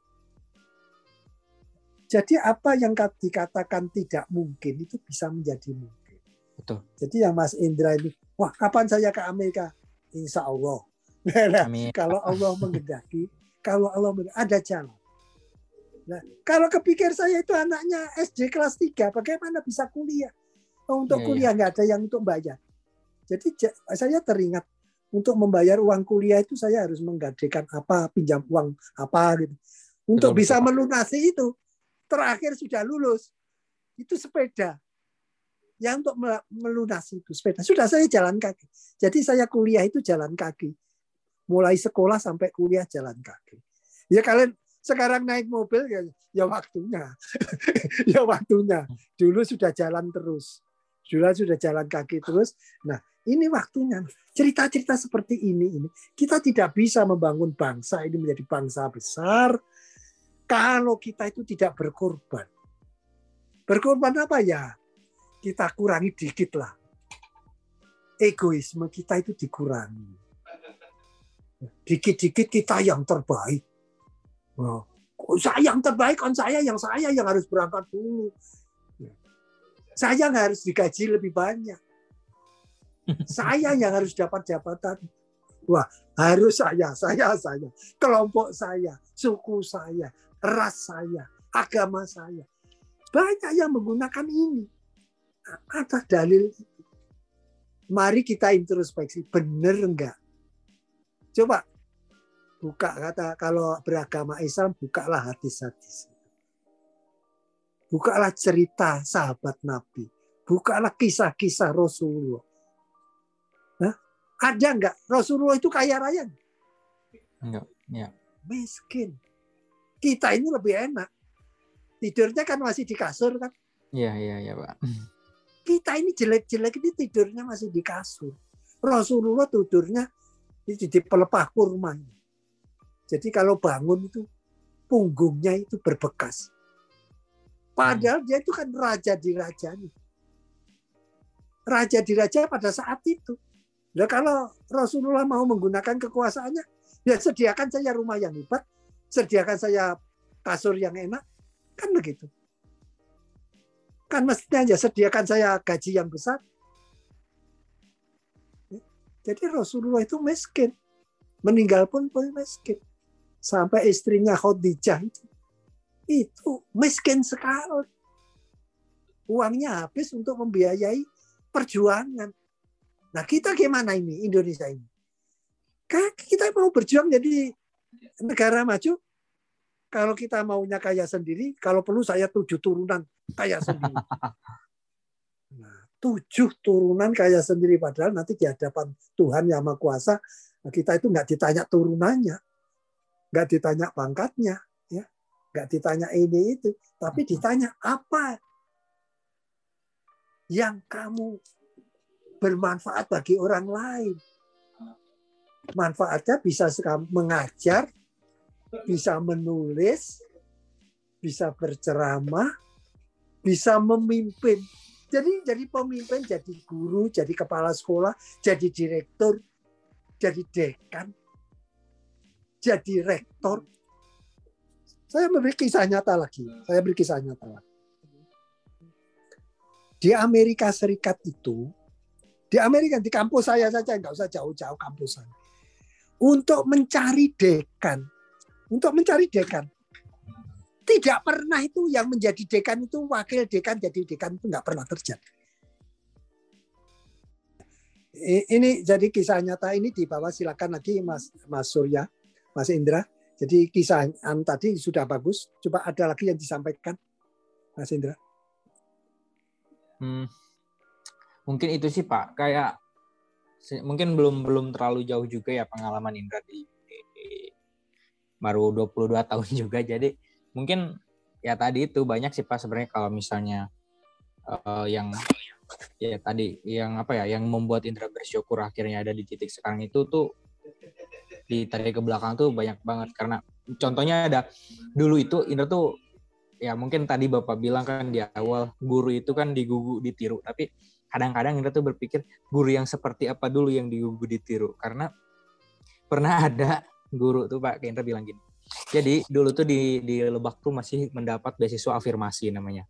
Jadi apa yang dikatakan tidak mungkin itu bisa menjadi mungkin. Betul. Jadi yang Mas Indra ini, wah kapan saya ke Amerika? Insya Allah. Nah, Amin. kalau Allah mengendaki, kalau Allah ada jalan. Nah, kalau kepikir saya itu anaknya SD kelas 3, bagaimana bisa kuliah? Oh, untuk ya, kuliah nggak ada yang untuk bayar. Jadi saya teringat untuk membayar uang kuliah itu saya harus menggadekan apa, pinjam uang apa gitu. Untuk betul, bisa betul. melunasi itu terakhir sudah lulus itu sepeda yang untuk melunasi itu sepeda. Sudah saya jalan kaki. Jadi saya kuliah itu jalan kaki. Mulai sekolah sampai kuliah jalan kaki. Ya kalian sekarang naik mobil ya, ya waktunya. Ya waktunya. Dulu sudah jalan terus. Dulu sudah jalan kaki terus. Nah ini waktunya. Cerita-cerita seperti ini ini kita tidak bisa membangun bangsa ini menjadi bangsa besar kalau kita itu tidak berkorban. Berkorban apa? Ya? Kita kurangi dikit lah. Egoisme kita itu dikurangi. Dikit-dikit kita yang terbaik. Oh, saya yang terbaik, kan saya yang saya yang harus berangkat dulu. Saya nggak harus digaji lebih banyak. Saya yang harus dapat jabatan. Wah, harus saya, saya, saya. Kelompok saya, suku saya, ras saya, agama saya. Banyak yang menggunakan ini. Ada dalil Mari kita introspeksi, benar enggak? Coba buka kata kalau beragama Islam bukalah hadis-hadis. Bukalah cerita sahabat Nabi. Bukalah kisah-kisah Rasulullah. Nah, ada enggak Rasulullah itu kaya raya? Enggak, ya. Miskin. Kita ini lebih enak. Tidurnya kan masih di kasur kan? Iya, iya, iya, Pak. Kita ini jelek-jelek ini tidurnya masih di kasur. Rasulullah tidurnya di, pelepah kurma. Jadi kalau bangun itu punggungnya itu berbekas. Padahal dia itu kan raja di raja nih. Raja di raja pada saat itu. Nah kalau Rasulullah mau menggunakan kekuasaannya, ya sediakan saya rumah yang hebat, sediakan saya kasur yang enak, kan begitu. Kan mestinya aja sediakan saya gaji yang besar. Jadi Rasulullah itu miskin. Meninggal pun pun miskin. Sampai istrinya Khadijah itu, itu miskin sekali. Uangnya habis untuk membiayai perjuangan. Nah kita gimana ini Indonesia ini? Kan kita mau berjuang jadi negara maju kalau kita maunya kaya sendiri, kalau perlu saya tujuh turunan kaya sendiri. Nah, tujuh turunan kaya sendiri padahal nanti di hadapan Tuhan yang Maha Kuasa kita itu nggak ditanya turunannya, nggak ditanya pangkatnya, ya, nggak ditanya ini itu, tapi ditanya apa yang kamu bermanfaat bagi orang lain. Manfaatnya bisa mengajar, bisa menulis, bisa berceramah, bisa memimpin. Jadi jadi pemimpin, jadi guru, jadi kepala sekolah, jadi direktur, jadi dekan, jadi rektor. Saya memberi kisah nyata lagi. Saya beri kisah nyata lagi. Di Amerika Serikat itu, di Amerika di kampus saya saja nggak usah jauh-jauh kampus saya. Untuk mencari dekan, untuk mencari dekan. Tidak pernah itu yang menjadi dekan itu wakil dekan jadi dekan itu nggak pernah terjadi. Ini jadi kisah nyata ini di bawah silakan lagi Mas Mas Surya, Mas Indra. Jadi kisah tadi sudah bagus. Coba ada lagi yang disampaikan, Mas Indra. Hmm, mungkin itu sih Pak. Kayak mungkin belum belum terlalu jauh juga ya pengalaman Indra di baru 22 tahun juga jadi mungkin ya tadi itu banyak sih Pak sebenarnya kalau misalnya uh, yang ya tadi yang apa ya yang membuat Indra bersyukur akhirnya ada di titik sekarang itu tuh ditarik ke belakang tuh banyak banget. Karena contohnya ada dulu itu Indra tuh ya mungkin tadi Bapak bilang kan di awal guru itu kan digugu ditiru. Tapi kadang-kadang Indra tuh berpikir guru yang seperti apa dulu yang digugu ditiru. Karena pernah ada guru tuh Pak Indra bilang gini jadi dulu tuh di di Lebak tuh masih mendapat beasiswa afirmasi namanya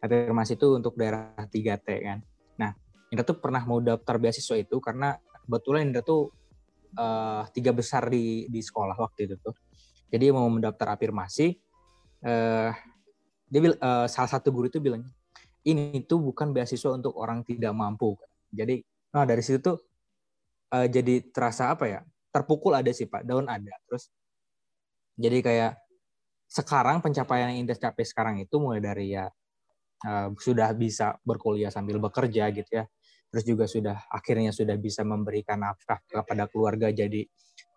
afirmasi itu untuk daerah 3T kan nah Indra tuh pernah mau daftar beasiswa itu karena kebetulan Indra tuh uh, tiga besar di di sekolah waktu itu tuh jadi mau mendaftar afirmasi uh, dia uh, salah satu guru itu bilang ini tuh bukan beasiswa untuk orang tidak mampu. Jadi nah dari situ tuh uh, jadi terasa apa ya? Terpukul ada sih Pak, daun ada. Terus jadi kayak sekarang pencapaian yang Indah capai sekarang itu mulai dari ya uh, sudah bisa berkuliah sambil bekerja gitu ya. Terus juga sudah akhirnya sudah bisa memberikan nafkah kepada keluarga jadi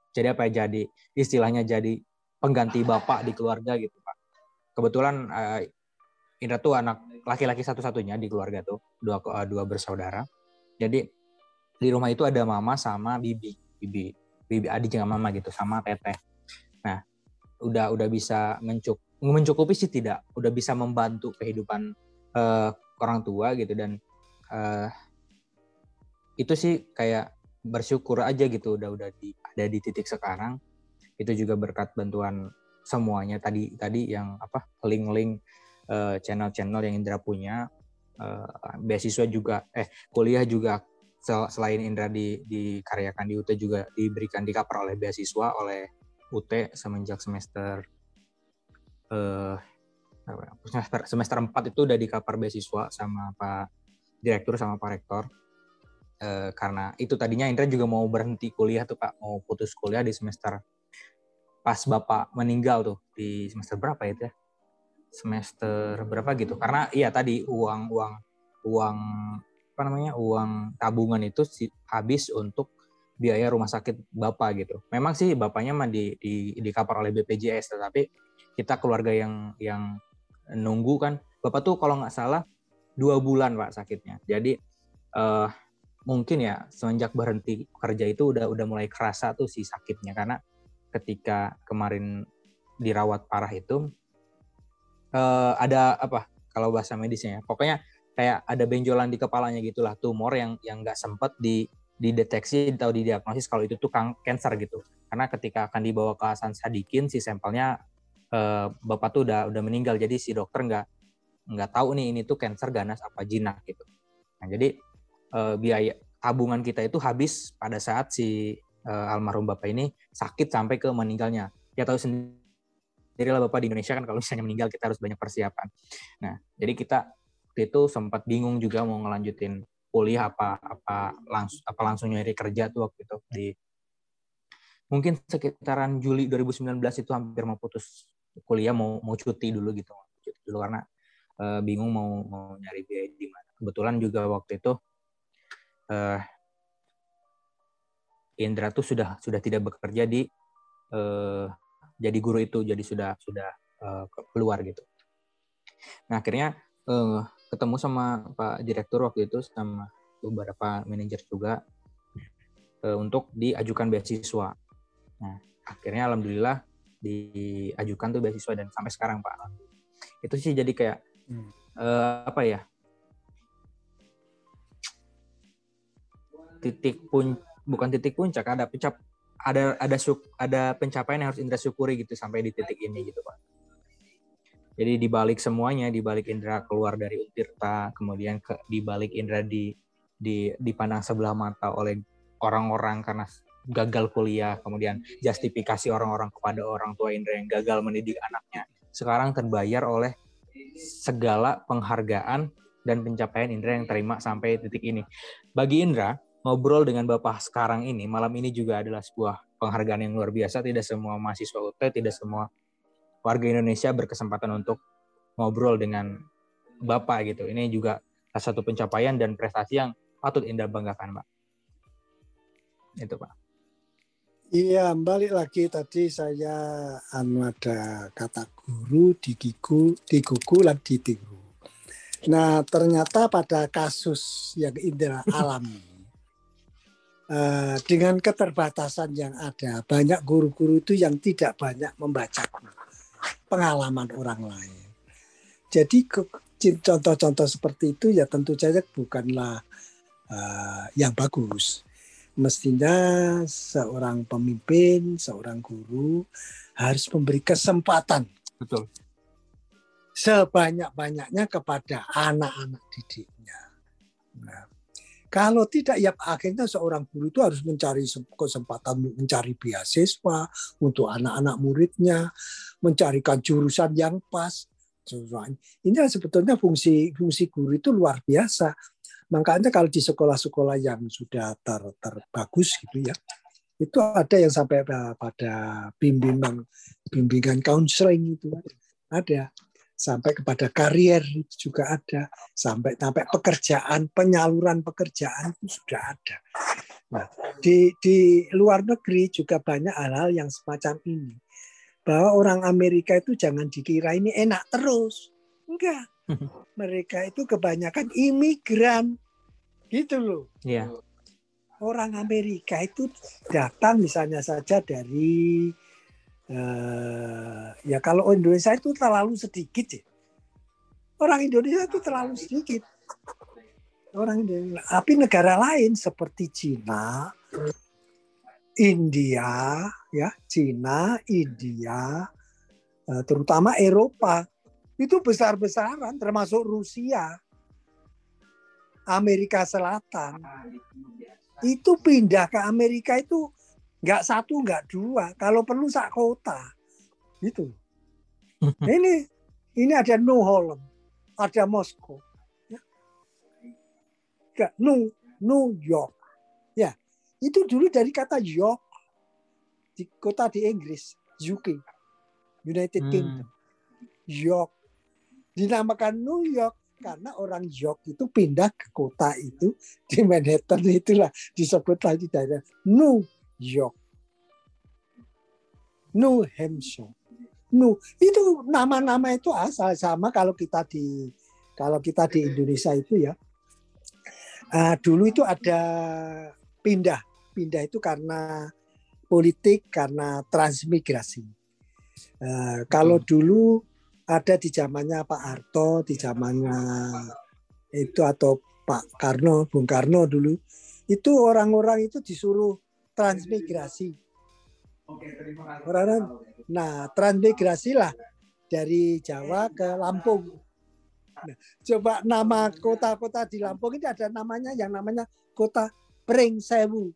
jadi apa ya jadi istilahnya jadi pengganti bapak di keluarga gitu kebetulan uh, Indra tuh anak laki-laki satu-satunya di keluarga tuh dua uh, dua bersaudara. Jadi di rumah itu ada mama sama bibi bibi bibi adik sama mama gitu sama teteh. Nah udah udah bisa mencuk mencukupi sih tidak. Udah bisa membantu kehidupan uh, orang tua gitu dan uh, itu sih kayak bersyukur aja gitu udah udah di ada di titik sekarang. Itu juga berkat bantuan semuanya tadi tadi yang apa link-link uh, channel-channel yang Indra punya. Uh, beasiswa juga eh kuliah juga sel selain Indra di dikaryakan di UT juga diberikan di cover oleh beasiswa oleh UT semenjak semester uh, semester semester 4 itu udah di cover beasiswa sama Pak Direktur sama Pak Rektor. Uh, karena itu tadinya Indra juga mau berhenti kuliah tuh Pak. Mau putus kuliah di semester pas bapak meninggal tuh di semester berapa itu ya? Semester berapa gitu. Karena iya tadi uang uang uang apa namanya uang tabungan itu habis untuk biaya rumah sakit bapak gitu. Memang sih bapaknya mah di di di cover oleh BPJS tetapi kita keluarga yang yang nunggu kan. Bapak tuh kalau nggak salah dua bulan pak sakitnya. Jadi uh, mungkin ya semenjak berhenti kerja itu udah udah mulai kerasa tuh si sakitnya. Karena ketika kemarin dirawat parah itu uh, ada apa kalau bahasa medisnya ya pokoknya kayak ada benjolan di kepalanya gitulah tumor yang yang nggak sempat di dideteksi atau didiagnosis kalau itu tuh kanker gitu karena ketika akan dibawa ke Hasan Sadikin si sampelnya uh, bapak tuh udah udah meninggal jadi si dokter nggak nggak tahu nih ini tuh kanker ganas apa jinak gitu nah jadi uh, biaya tabungan kita itu habis pada saat si uh, almarhum bapak ini sakit sampai ke meninggalnya. Ya tahu sendiri lah bapak di Indonesia kan kalau misalnya meninggal kita harus banyak persiapan. Nah, jadi kita waktu itu sempat bingung juga mau ngelanjutin kuliah apa apa langsung apa langsung nyari kerja tuh waktu itu di mungkin sekitaran Juli 2019 itu hampir mau putus kuliah mau mau cuti dulu gitu cuti dulu karena uh, bingung mau mau nyari biaya di mana kebetulan juga waktu itu uh, Indra tuh sudah sudah tidak bekerja di uh, jadi guru itu jadi sudah sudah uh, keluar gitu. Nah akhirnya uh, ketemu sama Pak Direktur waktu itu sama beberapa manajer juga uh, untuk diajukan beasiswa. Nah akhirnya alhamdulillah diajukan tuh beasiswa dan sampai sekarang Pak. Itu sih jadi kayak hmm. uh, apa ya titik pun bukan titik puncak ada pencap ada ada suk, ada pencapaian yang harus Indra syukuri gitu sampai di titik ini gitu pak jadi di balik semuanya di balik Indra keluar dari Utirta kemudian ke, di balik Indra di di dipandang sebelah mata oleh orang-orang karena gagal kuliah kemudian justifikasi orang-orang kepada orang tua Indra yang gagal mendidik anaknya sekarang terbayar oleh segala penghargaan dan pencapaian Indra yang terima sampai titik ini bagi Indra ngobrol dengan Bapak sekarang ini, malam ini juga adalah sebuah penghargaan yang luar biasa. Tidak semua mahasiswa UT, tidak semua warga Indonesia berkesempatan untuk ngobrol dengan Bapak gitu. Ini juga salah satu pencapaian dan prestasi yang patut Indah banggakan, Pak. Itu, Pak. Iya, balik lagi tadi saya anu ada kata guru di gigu, di gugu lan ditiru. Nah, ternyata pada kasus yang Indra alami uh, dengan keterbatasan yang ada, banyak guru-guru itu yang tidak banyak membaca pengalaman orang lain. Jadi contoh-contoh seperti itu ya tentu saja bukanlah uh, yang bagus mestinya seorang pemimpin, seorang guru harus memberi kesempatan. Betul. Sebanyak-banyaknya kepada anak-anak didiknya. Kalau tidak, ya akhirnya seorang guru itu harus mencari kesempatan mencari beasiswa untuk anak-anak muridnya, mencarikan jurusan yang pas. Ini sebetulnya fungsi fungsi guru itu luar biasa. Makanya kalau di sekolah-sekolah yang sudah ter, terbagus gitu ya, itu ada yang sampai pada bimbingan bimbingan counseling itu. Ada sampai kepada karier itu juga ada. Sampai sampai pekerjaan penyaluran pekerjaan itu sudah ada. Nah di di luar negeri juga banyak hal-hal yang semacam ini. Bahwa orang Amerika itu jangan dikira ini enak terus. Enggak. Mereka itu kebanyakan imigran. Gitu loh. Iya. Orang Amerika itu datang misalnya saja dari uh, ya kalau Indonesia itu terlalu sedikit ya. Orang Indonesia itu terlalu sedikit. Orang Indonesia. Tapi negara lain seperti Cina, India, ya Cina, India, eh, terutama Eropa itu besar-besaran, termasuk Rusia Amerika Selatan itu pindah ke Amerika itu nggak satu nggak dua. Kalau perlu sak kota. Itu ini ini ada New Holland ada Moskow ya. New New York. Ya itu dulu dari kata York di kota di Inggris UK United hmm. Kingdom. York. Dinamakan New York karena orang York itu pindah ke kota itu di Manhattan itulah disebut lagi daerah New York. New Hampshire. New itu nama-nama itu asal sama kalau kita di kalau kita di Indonesia itu ya. Uh, dulu itu ada pindah, pindah itu karena politik, karena transmigrasi. Uh, kalau dulu ada di zamannya Pak Harto, di zamannya itu atau Pak Karno, Bung Karno dulu, itu orang-orang itu disuruh transmigrasi. Orang-orang, nah transmigrasi lah dari Jawa ke Lampung. Nah, coba nama kota-kota di Lampung ini ada namanya yang namanya kota Pringsewu.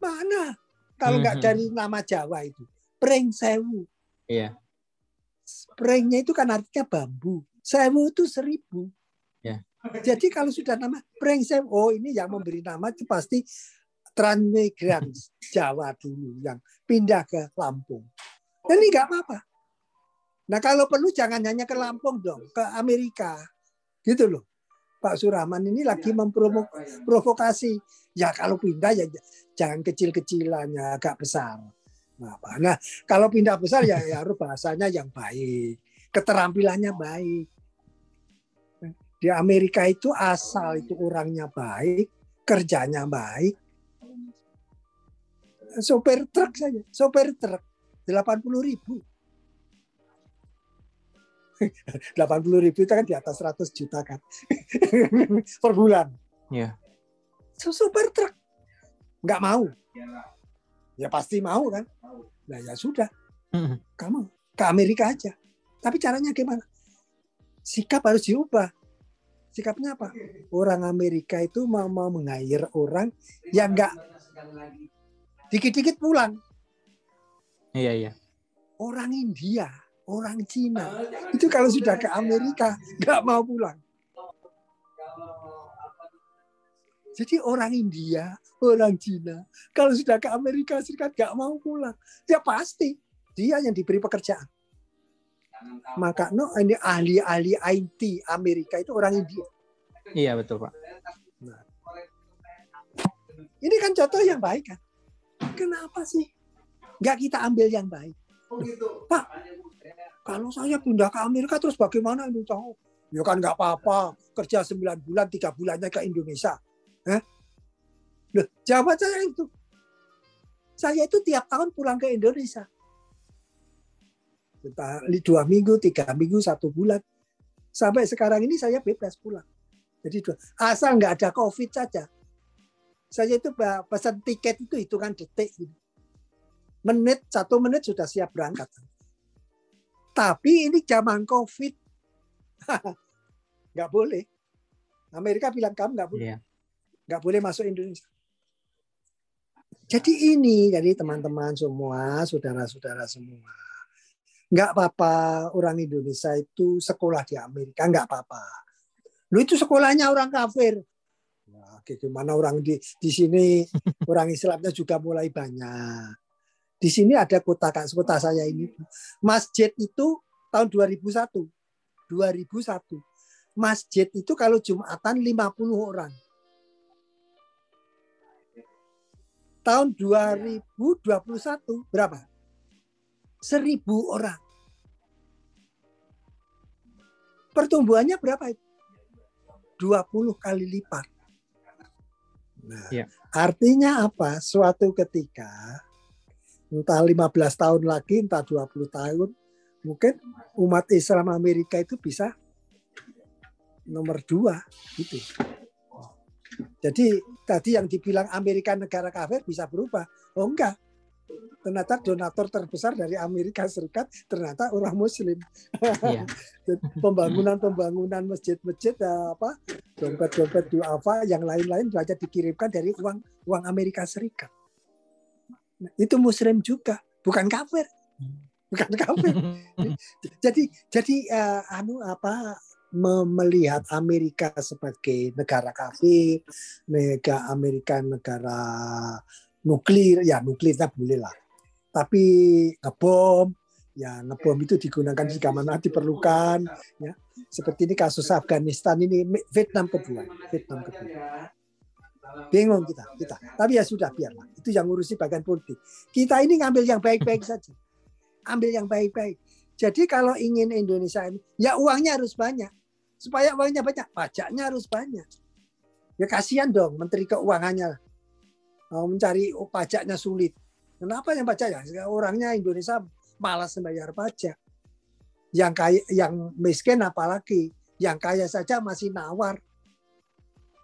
Mana? Kalau nggak mhm. dari nama Jawa itu, Pringsewu. Iya. Sprengnya itu kan artinya bambu. Sewu itu seribu. Ya. Jadi kalau sudah nama Preng Sewu, oh ini yang memberi nama itu pasti transmigrans Jawa dulu yang pindah ke Lampung. Dan ini nggak apa-apa. Nah kalau perlu jangan hanya ke Lampung dong, ke Amerika. Gitu loh. Pak Surahman ini lagi memprovokasi. Ya kalau pindah ya jangan kecil-kecilannya, agak besar. Nah, nah kalau pindah besar ya, ya harus bahasanya yang baik, keterampilannya baik. Di Amerika itu asal itu orangnya baik, kerjanya baik. Sopir truk saja, sopir truk. 80 ribu. 80 ribu itu kan di atas 100 juta kan. Per bulan. Iya. Yeah. Sopir truk. Nggak mau. Ya pasti mau kan. Nah ya sudah. Kamu ke Amerika aja. Tapi caranya gimana? Sikap harus diubah. Sikapnya apa? Orang Amerika itu mau mau mengair orang yang enggak dikit-dikit pulang iya iya orang India orang Cina itu kalau sudah ke Amerika nggak mau pulang Jadi orang India, orang Cina, kalau sudah ke Amerika Serikat gak mau pulang, ya pasti dia yang diberi pekerjaan. Maka no ini ahli-ahli IT Amerika itu orang India. Iya betul pak. Nah. Ini kan contoh yang baik kan. Kenapa sih? Nggak kita ambil yang baik. Pak, kalau saya pindah ke Amerika terus bagaimana ini tahu? Ya kan nggak apa-apa, kerja 9 bulan, tiga bulannya ke Indonesia. Eh? Loh, jawaban saya itu. Saya itu tiap tahun pulang ke Indonesia. Dua minggu, tiga minggu, satu bulan. Sampai sekarang ini saya bebas pulang. Jadi asal nggak ada COVID saja. Saya itu pesan tiket itu hitungan detik. Menit, satu menit sudah siap berangkat. Tapi ini zaman COVID. nggak boleh. Amerika bilang kamu nggak boleh. Yeah. Nggak boleh masuk Indonesia. Jadi ini, jadi teman-teman semua, saudara-saudara semua. Nggak apa-apa orang Indonesia itu sekolah di Amerika, nggak apa-apa. Lu itu sekolahnya orang kafir. Gimana orang di di sini orang Islamnya juga mulai banyak. Di sini ada kota kota saya ini. Masjid itu tahun 2001. 2001 masjid itu kalau Jumatan 50 orang. Tahun 2021 berapa? 1000 orang. Pertumbuhannya berapa itu? 20 kali lipat. Nah, ya. artinya apa? Suatu ketika entah 15 tahun lagi, entah 20 tahun, mungkin umat Islam Amerika itu bisa nomor dua gitu. Jadi tadi yang dibilang Amerika negara kafir bisa berubah. Oh enggak. Ternyata donatur terbesar dari Amerika Serikat ternyata orang Muslim. Iya. Pembangunan-pembangunan masjid-masjid eh, apa dompet-dompet duafa yang lain-lain banyak dikirimkan dari uang uang Amerika Serikat. Nah, itu Muslim juga, bukan kafir bukan kafir. jadi jadi uh, anu apa melihat Amerika sebagai negara kafir, negara Amerika negara nuklir, ya nuklirnya boleh lah. Tapi ngebom, ya ngebom itu digunakan jika mana diperlukan, ya. Seperti ini kasus Afghanistan ini, Vietnam kedua, Vietnam kedua. Bingung kita, kita. Tapi ya sudah biarlah. Itu yang ngurusi bagian politik. Kita ini ngambil yang baik-baik saja. Ambil yang baik-baik. Jadi kalau ingin Indonesia ini, ya uangnya harus banyak supaya uangnya banyak, pajaknya harus banyak. Ya kasihan dong Menteri Keuangannya mencari oh, pajaknya sulit. Kenapa yang pajak ya? Orangnya Indonesia malas membayar pajak. Yang kaya, yang miskin apalagi, yang kaya saja masih nawar.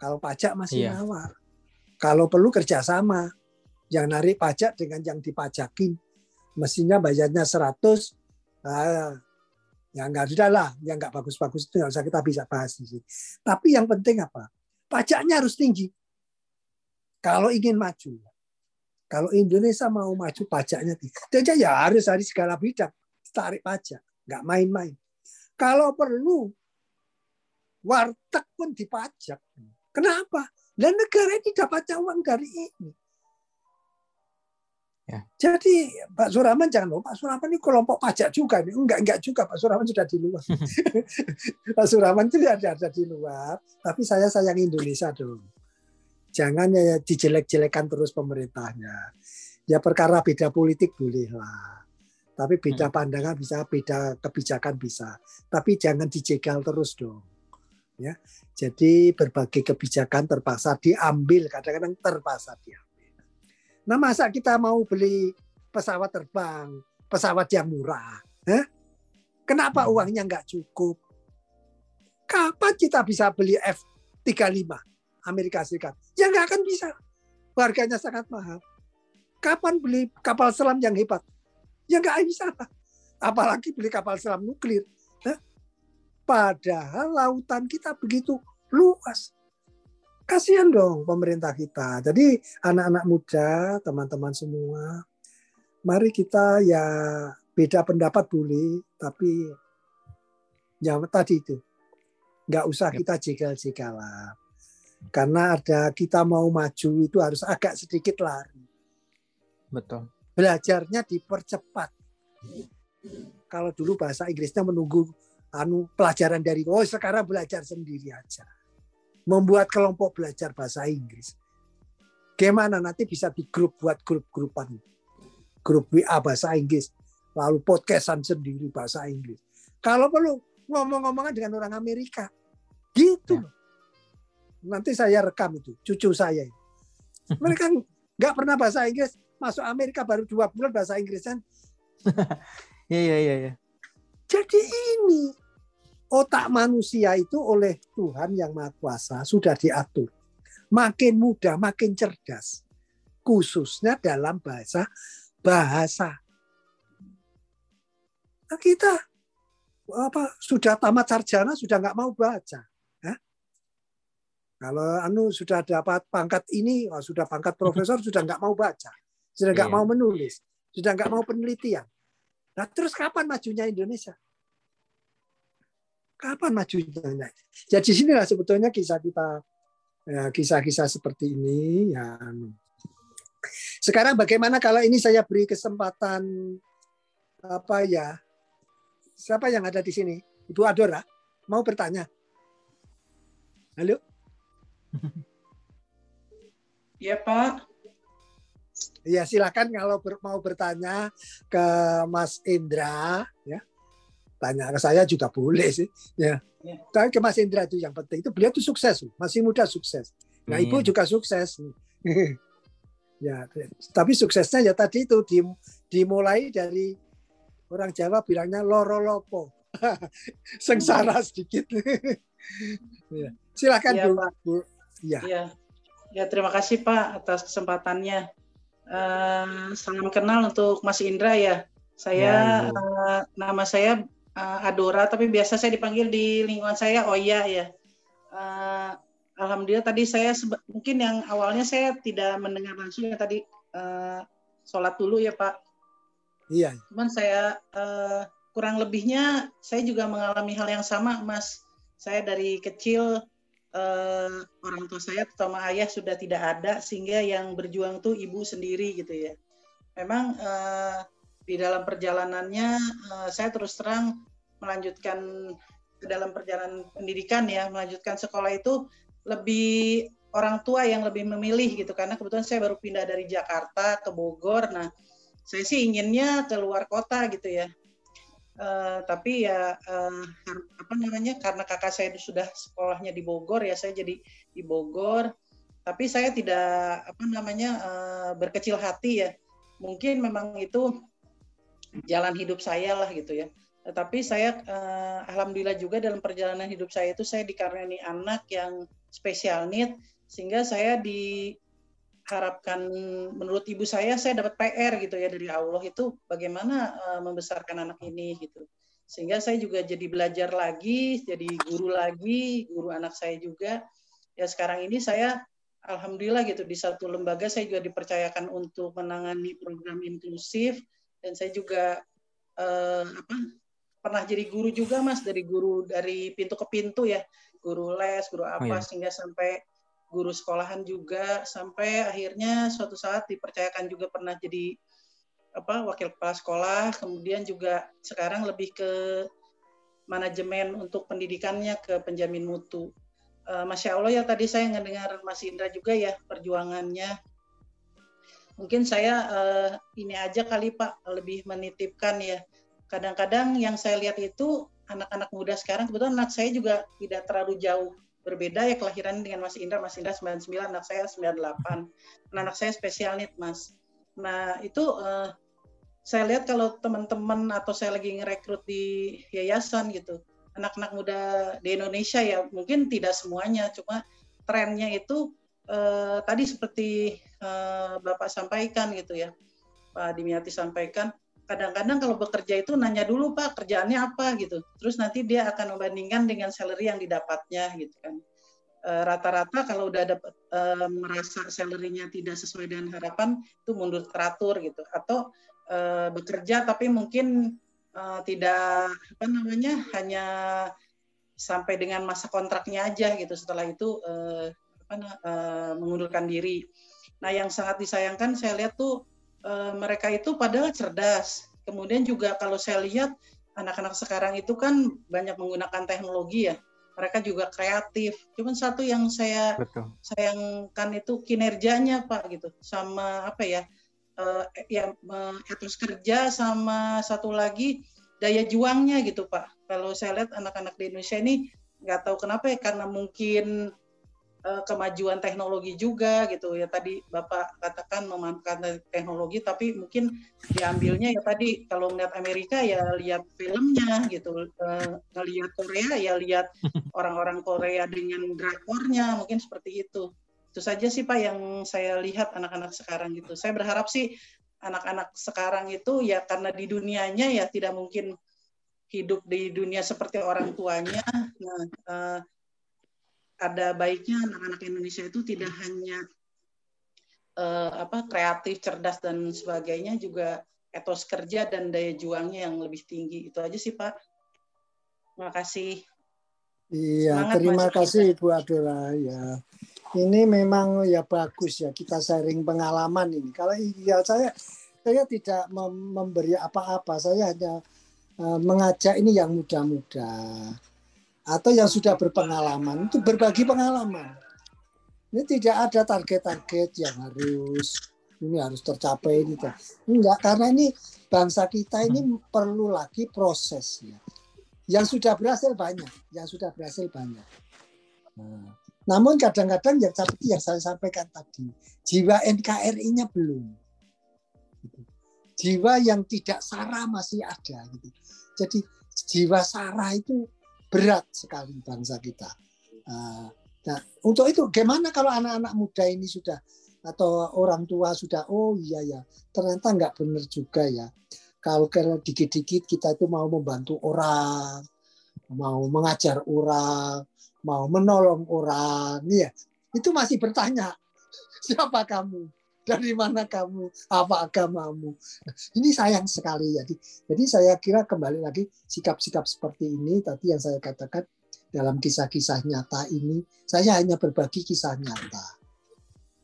Kalau pajak masih iya. nawar. Kalau perlu kerjasama, yang narik pajak dengan yang dipajakin, mestinya bayarnya 100, ah, Ya nggak sudah lah, yang nggak bagus-bagus itu nggak usah kita bisa bahas di sini. Tapi yang penting apa? Pajaknya harus tinggi. Kalau ingin maju. Kalau Indonesia mau maju pajaknya tinggi. Jadi ya harus dari segala bidang tarik pajak, nggak main-main. Kalau perlu warteg pun dipajak. Kenapa? Dan negara ini dapatnya uang dari ini. Ya. Jadi Pak Suraman jangan lupa Pak Suraman ini kelompok pajak juga nih. Enggak enggak juga Pak Suraman sudah di luar. Pak Suraman itu ada ada di luar, tapi saya sayang Indonesia dong. Jangan ya dijelek-jelekan terus pemerintahnya. Ya perkara beda politik boleh lah. Tapi beda hmm. pandangan bisa, beda kebijakan bisa. Tapi jangan dijegal terus dong. Ya. Jadi berbagai kebijakan terpaksa diambil, kadang-kadang terpaksa diambil. Nah masa kita mau beli pesawat terbang, pesawat yang murah? Eh? Kenapa hmm. uangnya nggak cukup? Kapan kita bisa beli F-35 Amerika Serikat? Ya nggak akan bisa. Harganya sangat mahal. Kapan beli kapal selam yang hebat? Ya nggak bisa. Apalagi beli kapal selam nuklir. Padahal lautan kita begitu luas kasihan dong pemerintah kita. Jadi anak-anak muda, teman-teman semua, mari kita ya beda pendapat boleh, tapi ya tadi itu nggak usah kita jegal-jegalan. Karena ada kita mau maju itu harus agak sedikit lari. Betul. Belajarnya dipercepat. Kalau dulu bahasa Inggrisnya menunggu anu pelajaran dari oh sekarang belajar sendiri aja membuat kelompok belajar bahasa Inggris. Gimana nanti bisa di grup buat grup-grupan. Grup WA bahasa Inggris. Lalu podcastan sendiri bahasa Inggris. Kalau perlu ngomong-ngomongan dengan orang Amerika. Gitu. Ya. Nanti saya rekam itu, cucu saya. Mereka nggak pernah bahasa Inggris, masuk Amerika baru dua bulan bahasa Inggris kan. Iya, iya, iya. Ya. Jadi ini otak manusia itu oleh Tuhan yang Maha Kuasa sudah diatur. Makin mudah, makin cerdas. Khususnya dalam bahasa bahasa. Nah, kita apa sudah tamat sarjana sudah nggak mau baca. Kalau anu sudah dapat pangkat ini, oh, sudah pangkat profesor sudah nggak mau baca, sudah nggak yeah. mau menulis, sudah nggak mau penelitian. Nah terus kapan majunya Indonesia? Kapan majunya? Jadi sinilah sebetulnya kisah kita, ya, kisah-kisah seperti ini. Yang sekarang bagaimana kalau ini saya beri kesempatan apa ya? Siapa yang ada di sini? Ibu Adora mau bertanya? Halo? Iya Pak. Ya silakan kalau ber, mau bertanya ke Mas Indra ya. Tanya ke saya juga boleh sih ya. ya. Tapi ke Mas Indra itu yang penting itu beliau itu sukses, masih muda sukses. Nah, Ibu hmm. juga sukses. ya, tapi suksesnya ya tadi itu dimulai dari orang Jawa bilangnya lorolopo. Sengsara sedikit. ya. Silakan ya, Bu. Pak. Bu. Ya. ya. Ya, terima kasih Pak atas kesempatannya. Uh, salam kenal untuk Mas Indra ya. Saya ya, ya. Uh, nama saya uh, Adora, tapi biasa saya dipanggil di lingkungan saya Oya ya. Uh, Alhamdulillah tadi saya mungkin yang awalnya saya tidak mendengar langsung ya tadi uh, sholat dulu ya Pak. Iya. Cuman saya uh, kurang lebihnya saya juga mengalami hal yang sama Mas. Saya dari kecil uh, orang tua saya terutama ayah sudah tidak ada sehingga yang berjuang tuh ibu sendiri gitu ya. Memang uh, di dalam perjalanannya uh, saya terus terang melanjutkan ke dalam perjalanan pendidikan ya, melanjutkan sekolah itu lebih orang tua yang lebih memilih gitu karena kebetulan saya baru pindah dari Jakarta ke Bogor. Nah, saya sih inginnya keluar kota gitu ya. Uh, tapi ya uh, apa namanya karena kakak saya sudah sekolahnya di Bogor ya saya jadi di Bogor. Tapi saya tidak apa namanya uh, berkecil hati ya. Mungkin memang itu jalan hidup saya lah gitu ya. Tetapi saya uh, alhamdulillah juga dalam perjalanan hidup saya itu saya dikaruniai anak yang spesial need sehingga saya di harapkan menurut ibu saya saya dapat PR gitu ya dari Allah itu bagaimana uh, membesarkan anak ini gitu. Sehingga saya juga jadi belajar lagi jadi guru lagi guru anak saya juga. Ya sekarang ini saya alhamdulillah gitu di satu lembaga saya juga dipercayakan untuk menangani program inklusif. Dan saya juga uh, apa pernah jadi guru juga mas dari guru dari pintu ke pintu ya. Guru les guru apa oh, iya. sehingga sampai guru sekolahan juga sampai akhirnya suatu saat dipercayakan juga pernah jadi apa wakil kepala sekolah. Kemudian juga sekarang lebih ke manajemen untuk pendidikannya ke penjamin mutu. Uh, masya allah ya tadi saya mendengar mas Indra juga ya perjuangannya. Mungkin saya uh, ini aja kali pak lebih menitipkan ya. Kadang-kadang yang saya lihat itu anak-anak muda sekarang kebetulan anak saya juga tidak terlalu jauh berbeda ya kelahiran dengan Mas Indra. Mas Indra 99, anak saya 98. Nah, anak saya spesial nih, Mas. Nah, itu uh, saya lihat kalau teman-teman atau saya lagi ngerekrut di yayasan gitu, anak-anak muda di Indonesia ya mungkin tidak semuanya, cuma trennya itu uh, tadi seperti uh, Bapak sampaikan gitu ya, Pak Dimiati sampaikan, kadang-kadang kalau bekerja itu nanya dulu pak kerjaannya apa? gitu. Terus nanti dia akan membandingkan dengan salary yang didapatnya gitu kan. E, rata-rata kalau udah dapat e, merasa salarynya tidak sesuai dengan harapan itu mundur teratur gitu. Atau e, bekerja tapi mungkin e, tidak apa namanya hanya sampai dengan masa kontraknya aja gitu. Setelah itu e, apa e, mengundurkan diri. Nah yang sangat disayangkan saya lihat tuh Eh, mereka itu padahal cerdas. Kemudian juga kalau saya lihat anak-anak sekarang itu kan banyak menggunakan teknologi ya. mereka juga kreatif. Cuman satu yang saya Betul. sayangkan itu kinerjanya Pak gitu, sama apa ya, uh, ya etos kerja sama satu lagi daya juangnya gitu Pak. Kalau saya lihat anak-anak di Indonesia ini nggak tahu kenapa ya karena mungkin uh, kemajuan teknologi juga gitu. Ya tadi Bapak katakan memanfaatkan teknologi tapi mungkin diambilnya ya tadi kalau melihat Amerika ya lihat filmnya gitu. Uh, ngelihat Korea ya lihat orang-orang Korea dengan drakornya mungkin seperti itu. Itu saja sih Pak yang saya lihat anak-anak sekarang gitu. Saya berharap sih anak-anak sekarang itu ya karena di dunianya ya tidak mungkin hidup di dunia seperti orang tuanya. Nah uh, ada baiknya anak-anak Indonesia itu tidak hanya uh, apa kreatif, cerdas dan sebagainya juga etos kerja dan daya juangnya yang lebih tinggi. Itu aja sih Pak. Terima kasih. Iya, Semangat terima kasih Ibu Adora ya. Ini memang ya bagus ya kita sharing pengalaman ini. Kalau ideal saya saya tidak memberi apa-apa, saya hanya uh, mengajak ini yang muda-muda atau yang sudah berpengalaman itu berbagi pengalaman. Ini tidak ada target-target yang harus ini harus tercapai ini. Enggak, karena ini bangsa kita ini perlu lagi prosesnya. Yang sudah berhasil banyak, yang sudah berhasil banyak. Nah, namun kadang-kadang yang seperti yang saya sampaikan tadi, jiwa NKRI-nya belum. Jiwa yang tidak sarah masih ada. Gitu. Jadi jiwa sarah itu berat sekali bangsa kita. Ah, nah, untuk itu gimana kalau anak-anak muda ini sudah atau orang tua sudah oh iya ya ternyata nggak benar juga ya. Kalau karena dikit-dikit kita itu mau membantu orang mau mengajar orang mau menolong orang ya itu masih bertanya siapa kamu dari mana kamu? Apa agamamu? Ini sayang sekali. Jadi jadi saya kira kembali lagi sikap-sikap seperti ini tadi yang saya katakan dalam kisah-kisah nyata ini saya hanya berbagi kisah nyata.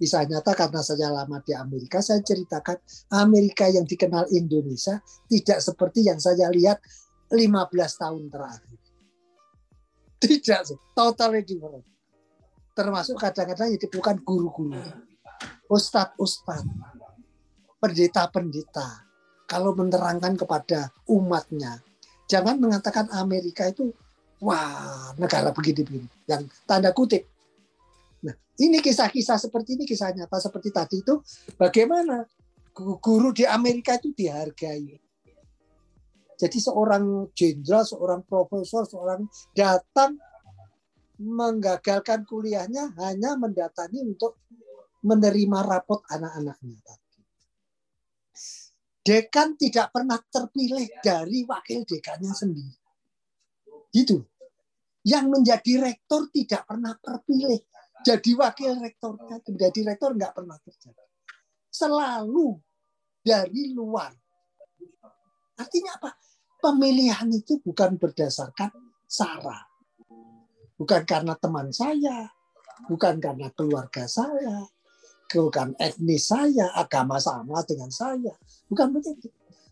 Kisah nyata karena saya lama di Amerika saya ceritakan Amerika yang dikenal Indonesia tidak seperti yang saya lihat 15 tahun terakhir. Tidak totally different termasuk kadang-kadang itu bukan guru-guru ustadz-ustadz, pendeta-pendeta, kalau menerangkan kepada umatnya, jangan mengatakan Amerika itu wah negara begini-begini, yang tanda kutip. Nah, ini kisah-kisah seperti ini, kisah nyata seperti tadi itu, bagaimana guru di Amerika itu dihargai. Jadi seorang jenderal, seorang profesor, seorang datang menggagalkan kuliahnya hanya mendatangi untuk menerima rapot anak-anaknya tadi. Dekan tidak pernah terpilih dari wakil dekannya sendiri. Gitu. Yang menjadi rektor tidak pernah terpilih. Jadi wakil rektornya, menjadi rektor nggak pernah terjadi. Selalu dari luar. Artinya apa? Pemilihan itu bukan berdasarkan sara. Bukan karena teman saya, bukan karena keluarga saya, bukan etnis saya, agama sama dengan saya. Bukan begitu.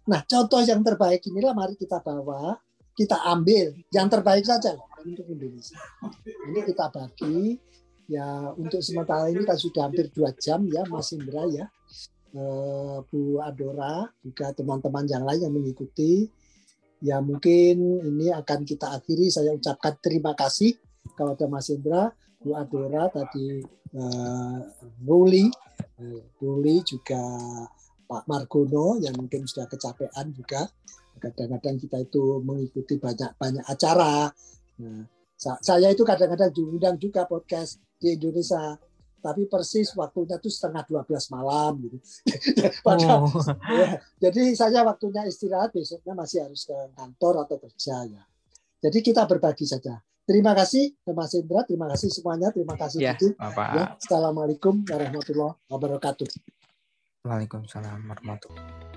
Nah, contoh yang terbaik inilah mari kita bawa, kita ambil yang terbaik saja untuk Indonesia. Ini kita bagi ya untuk sementara ini kan sudah hampir dua jam ya Mas Indra ya. Eh, Bu Adora juga teman-teman yang lain yang mengikuti. Ya mungkin ini akan kita akhiri. Saya ucapkan terima kasih kepada Mas Indra Bu Adora tadi uh, Ruli, uh, Ruli juga Pak Margono yang mungkin sudah kecapean juga. Kadang-kadang kita itu mengikuti banyak-banyak acara. Nah, saya itu kadang-kadang diundang juga podcast di Indonesia tapi persis waktunya itu setengah 12 malam gitu. Padahal, oh. ya, jadi saya waktunya istirahat besoknya masih harus ke kantor atau kerja ya. Jadi kita berbagi saja. Terima kasih Mas Indra, terima kasih semuanya, terima kasih ya, Ya, Assalamualaikum warahmatullahi wabarakatuh. Waalaikumsalam warahmatullahi wabarakatuh.